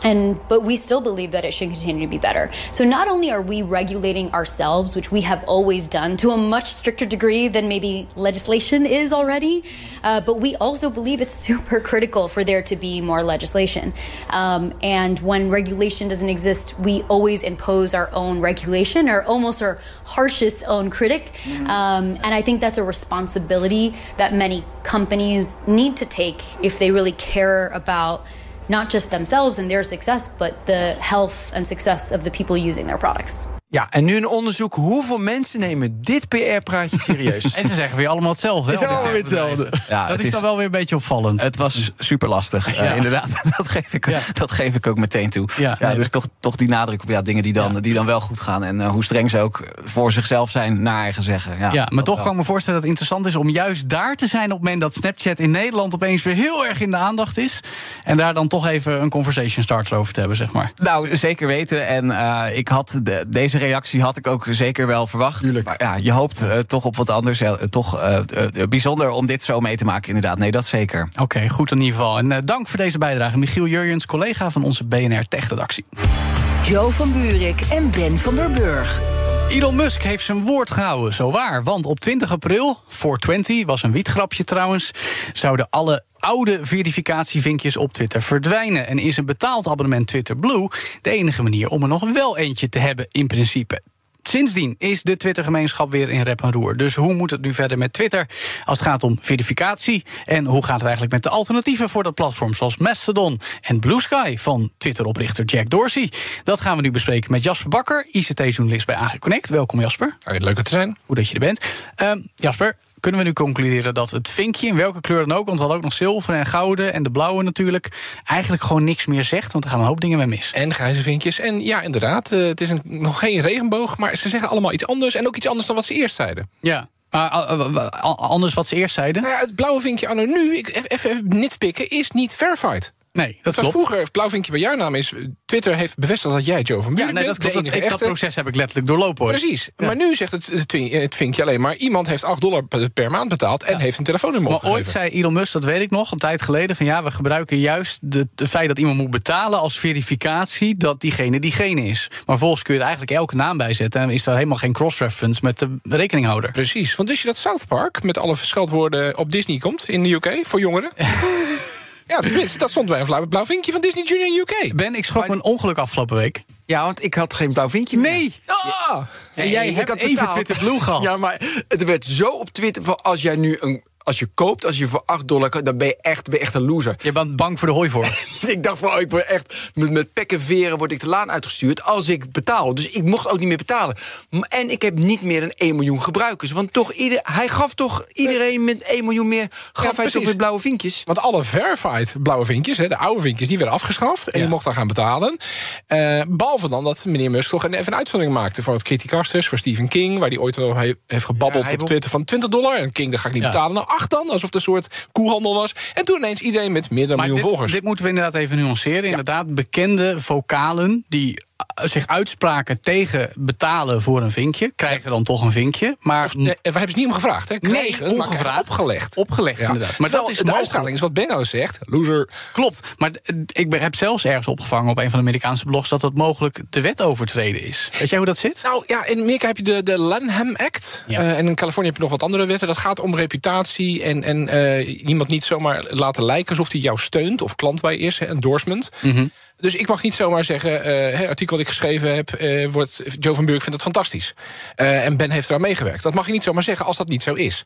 J: and but we still believe that it should continue to be better. So not only are we regulating ourselves which we have always done to a much stricter degree than maybe legislation is already uh, but we also believe it's super critical for there to be more legislation. Um, and when regulation doesn't exist we always impose our own regulation or almost our harshest own critic. Mm-hmm. um, and i think that's a responsibility that many companies need to take if they really care about not just themselves and their success, but the health and success of the people using their products.
F: Ja, en nu een onderzoek. Hoeveel mensen nemen dit PR-praatje serieus?
D: en ze zeggen weer allemaal hetzelfde.
F: Het is allemaal weer hetzelfde.
D: Ja, dat is, dan wel weer een beetje opvallend.
H: Het was super lastig, ja. uh, inderdaad. Dat geef, ik, ja. dat geef ik ook meteen toe. Ja, nee, dus toch, toch die nadruk op ja, dingen die dan, die dan wel goed gaan. En uh, hoe streng ze ook voor zichzelf zijn, naar eigen zeggen. Ja,
D: ja maar toch wel. kan ik me voorstellen dat het interessant is om juist daar te zijn op het moment dat Snapchat in Nederland opeens weer heel erg in de aandacht is. En daar dan toch even een conversation starter over te hebben, zeg maar.
H: Nou, zeker weten. En uh, ik had de, deze reactie had ik ook zeker wel verwacht.
K: Tuurlijk.
H: Maar ja, je hoopt uh, toch op wat anders. Ja, toch uh, uh, bijzonder om dit zo mee te maken, inderdaad. Nee, dat zeker.
D: Oké, okay, goed in ieder geval. En dank voor deze bijdrage. Michiel Jurjens, collega van onze BNR Tech-redactie.
G: Joe van Buurik en Ben van der Burg.
D: Elon Musk heeft zijn woord gehouden, zo waar. Want op 20 april, 420, was een wietgrapje trouwens... zouden alle oude verificatievinkjes op Twitter verdwijnen. En is een betaald abonnement Twitter Blue de enige manier om er nog wel eentje te hebben in principe. Sindsdien is de Twitter-gemeenschap weer in rep en roer. Dus hoe moet het nu verder met Twitter als het gaat om verificatie? En hoe gaat het eigenlijk met de alternatieven voor dat platform... zoals Mastodon en Blue Sky van Twitter-oprichter Jack Dorsey? Dat gaan we nu bespreken met Jasper Bakker, ICT-journalist bij AG Connect. Welkom Jasper.
K: Leuk te zijn.
D: Goed dat je er bent. Uh, Jasper, kunnen we nu concluderen dat het vinkje, in welke kleur dan ook... want we hadden ook nog zilver en gouden en de blauwe natuurlijk... eigenlijk gewoon niks meer zegt, want er gaan een hoop dingen mee mis.
K: En grijze vinkjes. En ja, inderdaad, uh, het is een, nog geen regenboog... maar ze zeggen allemaal iets anders en ook iets anders dan wat ze eerst zeiden.
D: Ja, maar anders wat ze eerst zeiden?
K: Nou ja, het blauwe vinkje anno nu, ik, even nitpikken, is niet verified.
D: Nee, dat
K: was
D: klopt.
K: vroeger, blauwvinkje bij jouw naam is... Twitter heeft bevestigd dat jij Joe van Buren
D: ja, nee,
K: bent.
D: Dat, klopt, dat, dat proces heb ik letterlijk doorlopen. Hoor.
K: Precies. Ja. Maar nu zegt het, het vinkje alleen maar... iemand heeft 8 dollar per maand betaald en ja. heeft een telefoonnummer
D: Maar ooit zei Elon Musk, dat weet ik nog, een tijd geleden... van ja, we gebruiken juist het feit dat iemand moet betalen... als verificatie dat diegene diegene is. Maar vervolgens kun je er eigenlijk elke naam bij zetten... en is daar helemaal geen cross-reference met de rekeninghouder.
K: Precies. Want wist je dat South Park met alle scheldwoorden op Disney komt in de UK voor jongeren? Ja, tenminste, dat stond bij een blauw vinkje van Disney Junior UK.
D: Ben, ik schrok mijn ongeluk afgelopen week.
F: Ja, want ik had geen blauw vinkje
D: Nee!
F: Meer.
K: Ah!
D: En jij hebt even betaald. Twitter Blue gehad.
F: Ja, maar het werd zo op Twitter... van als jij nu een als je koopt, als je voor 8 dollar koopt, dan ben je echt, ben je echt een loser.
D: Je bent bang voor de hooivorm.
F: dus ik dacht van, oh, ik word echt met, met pek en veren word ik de laan uitgestuurd als ik betaal. Dus ik mocht ook niet meer betalen. En ik heb niet meer een 1 miljoen gebruikers. Want toch, ieder, hij gaf toch iedereen met 1 miljoen meer, gaf ja, hij toch weer blauwe vinkjes.
K: Want alle verified blauwe vinkjes, hè, de oude vinkjes, die werden afgeschaft. En ja. je mocht dan gaan betalen. Uh, behalve dan dat meneer Musk toch even een uitzondering maakte voor het criticasters, voor Stephen King, waar hij ooit wel heeft gebabbeld ja, op Twitter van 20 dollar. En King, dat ga ik niet betalen. Nou, 8 dan, alsof het een soort koehandel was. En toen ineens iedereen met meer dan een miljoen
D: dit,
K: volgers.
D: Dit moeten we inderdaad even nuanceren. Inderdaad, bekende vocalen die zich uitspraken tegen betalen voor een vinkje, krijgen dan toch een vinkje. Maar
K: of, nee, we hebben ze niet om gevraagd, hè? Krijgen,
D: nee, ongevraagd.
K: opgelegd.
D: Opgelegd, ja. inderdaad.
K: Maar dat is de uitstraling, is wat Benno zegt. Loser.
D: Klopt. Maar ik heb zelfs ergens opgevangen op een van de Amerikaanse blogs dat dat mogelijk de wet overtreden is. Weet jij hoe dat zit?
K: Nou ja, in Amerika heb je de, de Lanham Act. Ja. Uh, en in Californië heb je nog wat andere wetten. Dat gaat om reputatie en, en uh, iemand niet zomaar laten lijken alsof hij jou steunt of klant bij is, endorsement.
D: Mm -hmm.
K: Dus ik mag niet zomaar zeggen, uh, het artikel wat ik geschreven heb, uh, wordt, Joe van Burg vindt het fantastisch. Uh, en Ben heeft eraan meegewerkt. Dat mag je niet zomaar zeggen als dat niet zo is.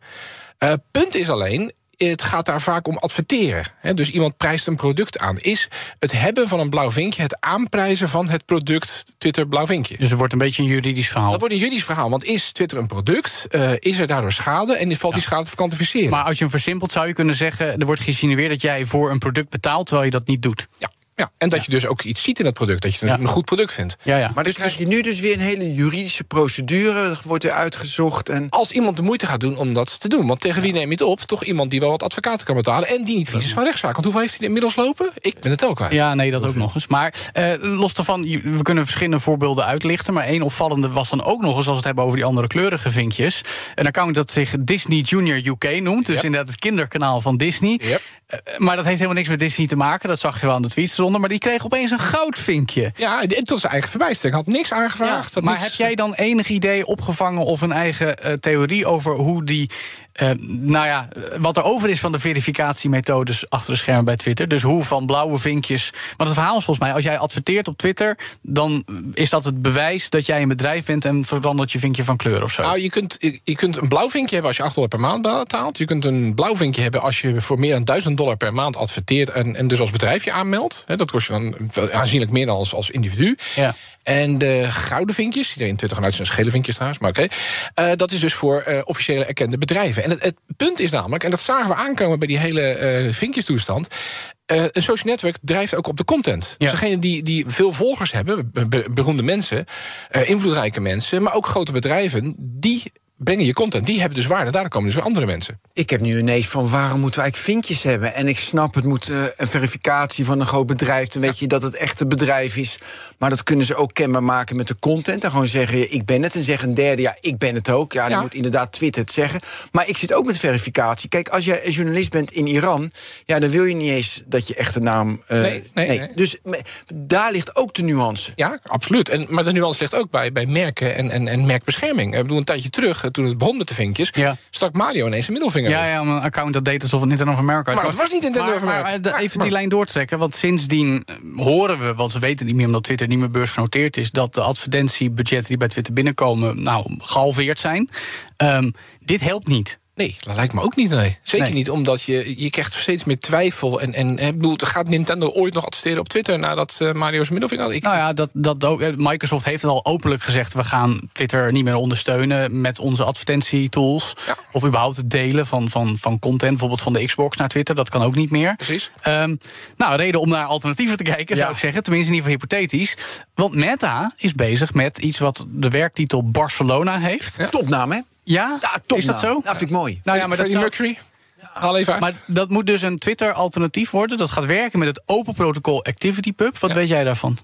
K: punt is alleen, het gaat daar vaak om adverteren. Dus iemand prijst een product aan. Is het hebben van een blauw vinkje het aanprijzen van het product Twitter blauw vinkje?
D: Dus het wordt een beetje een juridisch verhaal.
K: Dat wordt een juridisch verhaal. Want is Twitter een product? Uh, is er daardoor schade? En valt ja. die schade te kwantificeren?
D: Maar als je hem versimpelt zou je kunnen zeggen... er wordt geïnsinueerd dat jij voor een product betaalt... terwijl je dat niet doet.
K: Ja. Ja, en dat ja. je dus ook iets ziet in het product. Dat je het ja. een goed product vindt.
D: Ja, ja.
F: Maar dus krijg je nu dus weer een hele juridische procedure. Dat wordt weer uitgezocht. En...
K: Als iemand de moeite gaat doen om dat te doen. Want tegen wie neem je het op? Toch iemand die wel wat advocaten kan betalen. En die niet vies is van rechtszaak. Want hoeveel heeft hij inmiddels lopen? Ik ben het ook kwijt.
D: Ja, nee, dat ook nog eens. Maar uh, los daarvan, we kunnen verschillende voorbeelden uitlichten. Maar één opvallende was dan ook nog eens... als we het hebben over die andere kleurige vinkjes. Een account dat zich Disney Junior UK noemt. Dus yep. inderdaad het kinderkanaal van Disney.
K: Yep.
D: Uh, maar dat heeft helemaal niks met Disney te maken. Dat zag je wel aan de tweets eronder. Maar die kreeg opeens een goudvinkje.
K: Ja, tot zijn eigen verbijstering. Had niks aangevraagd.
D: Ja, maar
K: niks...
D: heb jij dan enig idee opgevangen of een eigen uh, theorie over hoe die eh, nou ja, wat er over is van de verificatiemethodes achter de schermen bij Twitter. Dus hoe van blauwe vinkjes. Want het verhaal is volgens mij, als jij adverteert op Twitter, dan is dat het bewijs dat jij een bedrijf bent en verandert je vinkje van kleur of zo.
K: Nou, je kunt, je, kunt een blauw vinkje hebben als je 8 dollar per maand betaalt. Je kunt een blauw vinkje hebben als je voor meer dan 1000 dollar per maand adverteert en, en dus als bedrijf je aanmeldt. Dat kost je dan aanzienlijk meer dan als, als individu.
D: Ja.
K: En de gouden vinkjes, iedereen Twitter gaan uit zijn schele vinkjes trouwens, maar oké. eh, dat is dus voor eh, officiële erkende bedrijven. En het, het punt is namelijk, en dat zagen we aankomen bij die hele eh vinkjestoestand. eh, een social network drijft ook op de content. Dus degene die, die veel volgers hebben, be- be- beroemde mensen, invloedrijke mensen, maar ook grote bedrijven, die brengen je content. Die hebben dus waarde. Daar komen dus weer andere mensen.
F: Ik heb nu ineens van waarom moeten we eigenlijk vinkjes hebben? En ik snap, het moet eh, een verificatie van een groot bedrijf. Dan weet je dat het echt een bedrijf is. Maar dat kunnen ze ook kenbaar maken met de content. En gewoon zeggen, ik ben het. En zeggen een derde, ja, ik ben het ook. Ja, dan
K: Ja.
F: moet inderdaad Twitter het zeggen. Maar ik zit ook met verificatie. Kijk, als jij een journalist bent in Iran... ja, dan wil je niet eens dat je echte naam... eh,
K: Nee, nee, nee.
F: Dus daar ligt ook de nuance.
K: Ja, absoluut. En, maar de nuance ligt ook bij, bij merken en, en, en merkbescherming. Ik bedoel, een tijdje terug, eh, toen het begon met de vinkjes...
D: Ja.
K: stak Mario ineens een middelvinger
D: Ja, ja, een account dat deed alsof het Nintendo of America
K: Maar dat was niet Nintendo
D: maar,
K: of America.
D: maar, eh, even die lijn doortrekken, want sindsdien eh, horen we, want we weten niet meer omdat Twitter niet meer beursgenoteerd is, dat de advertentiebudgetten die bij Twitter binnenkomen, nou, gehalveerd zijn. Ehm, dit helpt niet.
K: Nee, dat lijkt me ook niet. Nee. Zeker
D: Nee.
K: niet, omdat je, je krijgt steeds meer twijfel. En, en hè, ik bedoel, gaat Nintendo ooit nog adverteren op Twitter nadat eh, Mario's middelvinger had? Ik,
D: Nou ja, dat, dat ook, eh, Microsoft heeft het al openlijk gezegd: we gaan Twitter niet meer ondersteunen met onze advertentietools.
K: Ja.
D: Of überhaupt het delen van, van, van content, bijvoorbeeld van de Xbox naar Twitter. Dat kan ook niet meer.
K: Precies.
D: Ehm, nou, reden om naar alternatieven te kijken, zou ik zeggen. Tenminste, in ieder geval hypothetisch. Want Meta is bezig met iets wat de werktitel Barcelona heeft. Ja,
F: Topnaam, hè?
D: Ja?
F: Ja,
D: is dat zo?
F: Dat vind ik mooi.
D: Nou ja, maar dat
K: Freddie Mercury? Haal even uit.
D: maar dat moet dus een Twitter-alternatief worden. Dat gaat werken met het open protocol ActivityPub. Wat weet jij daarvan?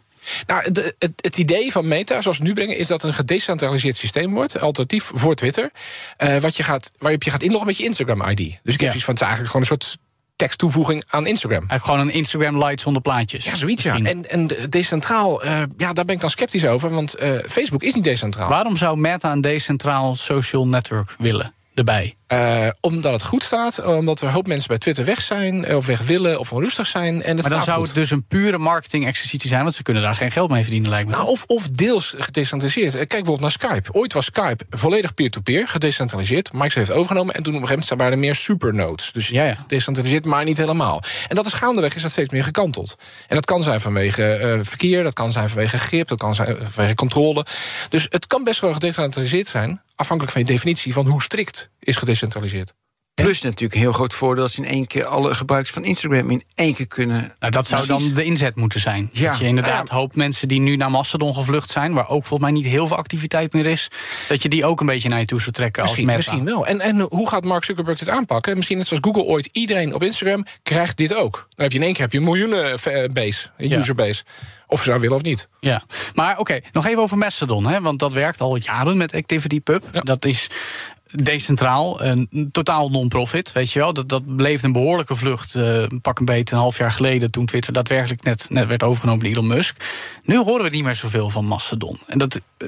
K: Nou, de- het, het idee van Meta, zoals we nu brengen, is dat het een gedecentraliseerd systeem wordt, alternatief voor Twitter, eh, wat je gaat, waarop je gaat inloggen met je Instagram-ID. Dus ik heb
D: Ja.
K: zoiets van het is eigenlijk gewoon een soort teksttoevoeging aan Instagram.
D: Eigenlijk gewoon een Instagram Lite zonder plaatjes.
K: Ja, zoiets ja. En, en de- decentraal, eh, ja, daar ben ik dan sceptisch over, want eh, Facebook is niet decentraal.
D: Waarom zou Meta een decentraal social network willen erbij?
K: Eh, omdat het goed staat, omdat er een hoop mensen bij Twitter weg zijn, eh, of weg willen, of onrustig zijn. En het
D: Maar dan zou
K: goed.
D: het dus een pure marketing-exercitie zijn, want ze kunnen daar geen geld mee verdienen, lijkt me.
K: Nou, of, of deels gedecentraliseerd. Eh, Kijk bijvoorbeeld naar Skype. Ooit was Skype volledig peer-to-peer, gedecentraliseerd. Microsoft heeft overgenomen en toen op een gegeven moment waren er meer supernodes. Dus
D: Ja, ja.
K: gedecentraliseerd, maar niet helemaal. En dat is gaandeweg is dat steeds meer gekanteld. En dat kan zijn vanwege verkeer, dat kan zijn vanwege grip, dat kan zijn vanwege controle. Dus het kan best wel gedecentraliseerd zijn, afhankelijk van je definitie van hoe strikt is gedecentraliseerd.
F: Plus natuurlijk een heel groot voordeel... dat ze in één keer alle gebruikers van Instagram in één keer kunnen...
D: Nou, dat zou
F: Precies.
D: dan de inzet moeten zijn.
F: Ja.
D: Dat je inderdaad
K: Ja.
D: hoopt mensen die nu naar Mastodon gevlucht zijn... waar ook volgens mij niet heel veel activiteit meer is... dat je die ook een beetje naar je toe zou trekken
K: Misschien,
D: als Meta.
K: misschien wel. En, en hoe gaat Mark Zuckerberg dit aanpakken? Misschien net zoals Google ooit, iedereen op Instagram krijgt dit ook. Dan heb je in één keer heb je een miljoenen eh, base, een
D: Ja.
K: Of ze nou willen of niet.
D: Ja, maar oké, nog even over Mastodon. Hè, want dat werkt al jaren met ActivityPub. Dat is decentraal, een totaal non-profit, weet je wel. Dat, dat bleef een behoorlijke vlucht, eh, pak een beetje een half jaar geleden... toen Twitter daadwerkelijk net, net werd overgenomen door Elon Musk. Nu horen we niet meer zoveel van Mastodon. En dat, eh,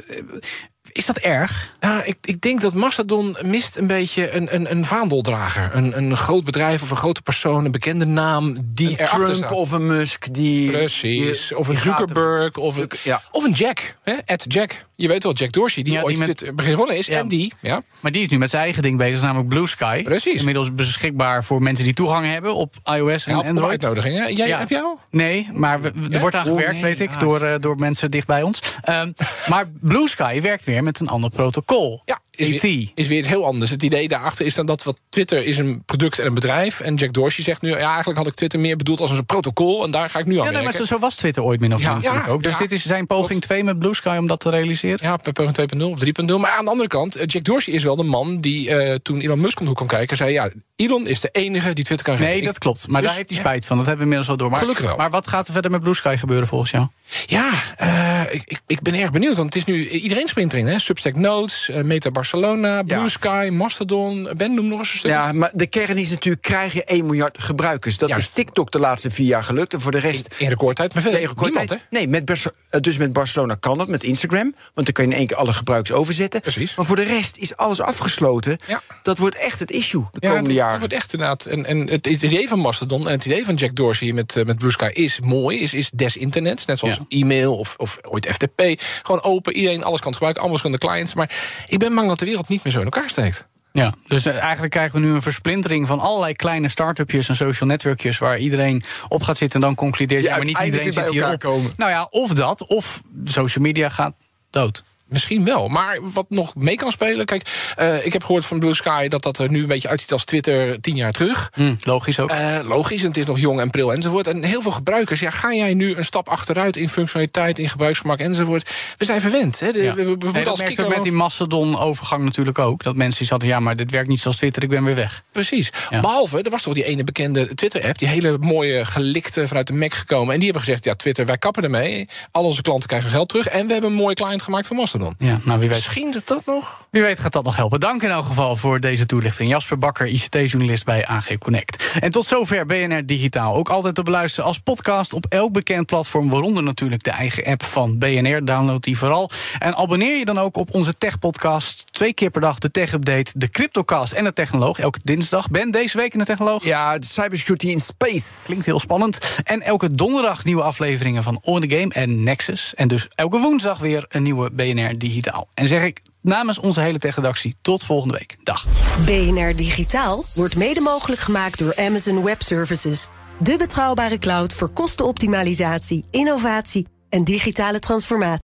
D: is dat erg?
K: Ja, ik, ik denk dat Mastodon mist een beetje een, een, een vaandeldrager. Een, een groot bedrijf of een grote persoon, een bekende naam die
F: Een
K: erachter
F: Trump
K: staat.
F: of een Musk die...
K: Precies.
F: die-
K: of een
F: er-
K: Zuckerberg. Of een,
F: Ja.
K: of een Jack. Hè? At Jack. Je weet wel, Jack Dorsey, die
D: Ja, die
K: ooit
D: met-
K: dit begonnen is.
D: Ja.
K: En die, ja,
D: Maar die is nu met zijn eigen ding bezig, namelijk Blue Sky.
K: Precies.
D: Inmiddels beschikbaar voor mensen die toegang hebben op iOS en
K: ja op
D: Android.
K: uitnodiging. hè? Jij. Heb jij al?
D: Nee, maar we- er wordt aan
F: Oh,
D: gewerkt,
F: nee,
D: weet ik, door, eh, door mensen dicht bij ons. Ehm, maar Blue Sky werkt weer met een ander protocol.
K: Ja, is weer, is weer iets heel anders. Het idee daarachter is dan dat wat Twitter is een product en een bedrijf. En Jack Dorsey zegt nu, ja, eigenlijk had ik Twitter meer bedoeld als een protocol. En daar ga ik nu aan
D: Ja, nee, maar
K: werken.
D: zo, zo was Twitter ooit min of meer
K: Ja,
D: natuurlijk
K: ja,
D: ook. Dus dit is zijn poging
K: Klopt.
D: 2 met Blue Sky om dat te realiseren.
K: Ja, per poging 2.0 of 3.0. Maar aan de andere kant, eh, Jack Dorsey is wel de man die eh, toen Elon Musk om de hoek kwam kijken... zei, ja, Elon is de enige die Twitter kan redden.
D: Nee, dat klopt. Maar
K: Dus,
D: daar heeft hij spijt van. Dat hebben we inmiddels wel door. Maar,
K: Gelukkig wel.
D: Maar wat gaat er verder met Blue Sky gebeuren volgens jou?
K: Ja, eh, ik, ik, ik ben erg benieuwd. Want het is nu iedereen springt erin. Hè? Substack Notes, eh, Meta Barcelona, Blue
F: Ja.
K: Sky, Mastodon. Ben, noem nog eens een stuk.
F: Ja, maar de kern is natuurlijk, krijg je 1 miljard gebruikers. Dat
K: Juist.
F: is TikTok de laatste vier jaar gelukt. En voor de rest...
K: In recordtijd. Maar verder
F: Nee, record-
K: niemand, hè?
F: Nee, met eh, dus met Barcelona kan dat, met Instagram. Want dan kun je in één keer alle gebruikers overzetten.
K: Precies.
F: Maar voor de rest is alles afgesloten.
K: Ja.
F: Dat wordt echt het issue de
K: Ja,
F: komende
K: het,
F: jaren.
K: Het wordt echt inderdaad. En, en het, idee van Mastodon en het idee van Jack Dorsey met, eh, met Blue Sky is mooi, is, is des internets. Net zoals
D: Ja.
K: e-mail of, of ooit FTP. Gewoon open, iedereen alles kan gebruiken, allemaal verschillende clients. Maar ik ben bang dat de wereld niet meer zo in elkaar steekt.
D: Ja, dus eh, eigenlijk krijgen we nu een versplintering van allerlei kleine start-upjes en social networkjes waar iedereen op gaat zitten en dan concludeert, ja, maar niet iedereen zit hier
K: komen.
D: Nou ja, of dat, of social media gaat dood.
K: Misschien wel. Maar wat nog mee kan spelen. Kijk, eh, ik heb gehoord van Blue Sky dat dat er nu een beetje uitziet als Twitter tien jaar terug.
D: Hm, logisch ook.
K: Eh, logisch, en het is nog jong en pril enzovoort. En heel veel gebruikers, ja, ga jij nu een stap achteruit in functionaliteit, in gebruiksgemak enzovoort? We zijn verwend. Hè? De,
D: Ja.
K: we, we, we
D: Nee, dat
K: als
D: merkte met die Mastodon-overgang natuurlijk ook. Dat mensen zaten, ja, maar dit werkt niet zoals Twitter, ik ben weer weg.
K: Precies.
D: Ja.
K: Behalve, er was toch die ene bekende Twitter-app... die hele mooie gelikte vanuit de Mac gekomen. En die hebben gezegd, ja, Twitter, wij kappen ermee. Al onze klanten krijgen geld terug. En we hebben een mooie client gemaakt voor Mastodon.
D: Ja, nou wie weet.
K: Misschien dat dat nog...
D: Wie weet gaat dat nog helpen. Dank in elk geval voor deze toelichting. Jasper Bakker, ICT-journalist bij AG Connect. En tot zover BNR Digitaal. Ook altijd te beluisteren als podcast op elk bekend platform... waaronder natuurlijk de eigen app van BNR. Download die vooral. En abonneer je dan ook op onze tech-podcast. Twee keer per dag de tech-update, de Cryptocast en de Technoloog. Elke dinsdag. Ben deze week in de Technoloog.
F: Ja, de cybersecurity in space.
D: Klinkt heel spannend. En elke donderdag nieuwe afleveringen van On The Game en Nexus. En dus elke woensdag weer een nieuwe BNR Digitaal. En zeg ik namens onze hele tech-redactie tot volgende week. Dag.
B: BNR Digitaal wordt mede mogelijk gemaakt door Amazon Web Services. De betrouwbare cloud voor kostenoptimalisatie, innovatie en digitale transformatie.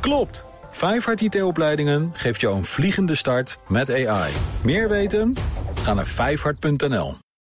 A: Klopt. Vijfhart IT-opleidingen geeft jou een vliegende start met AI. Meer weten? Ga naar vijfhart.nl.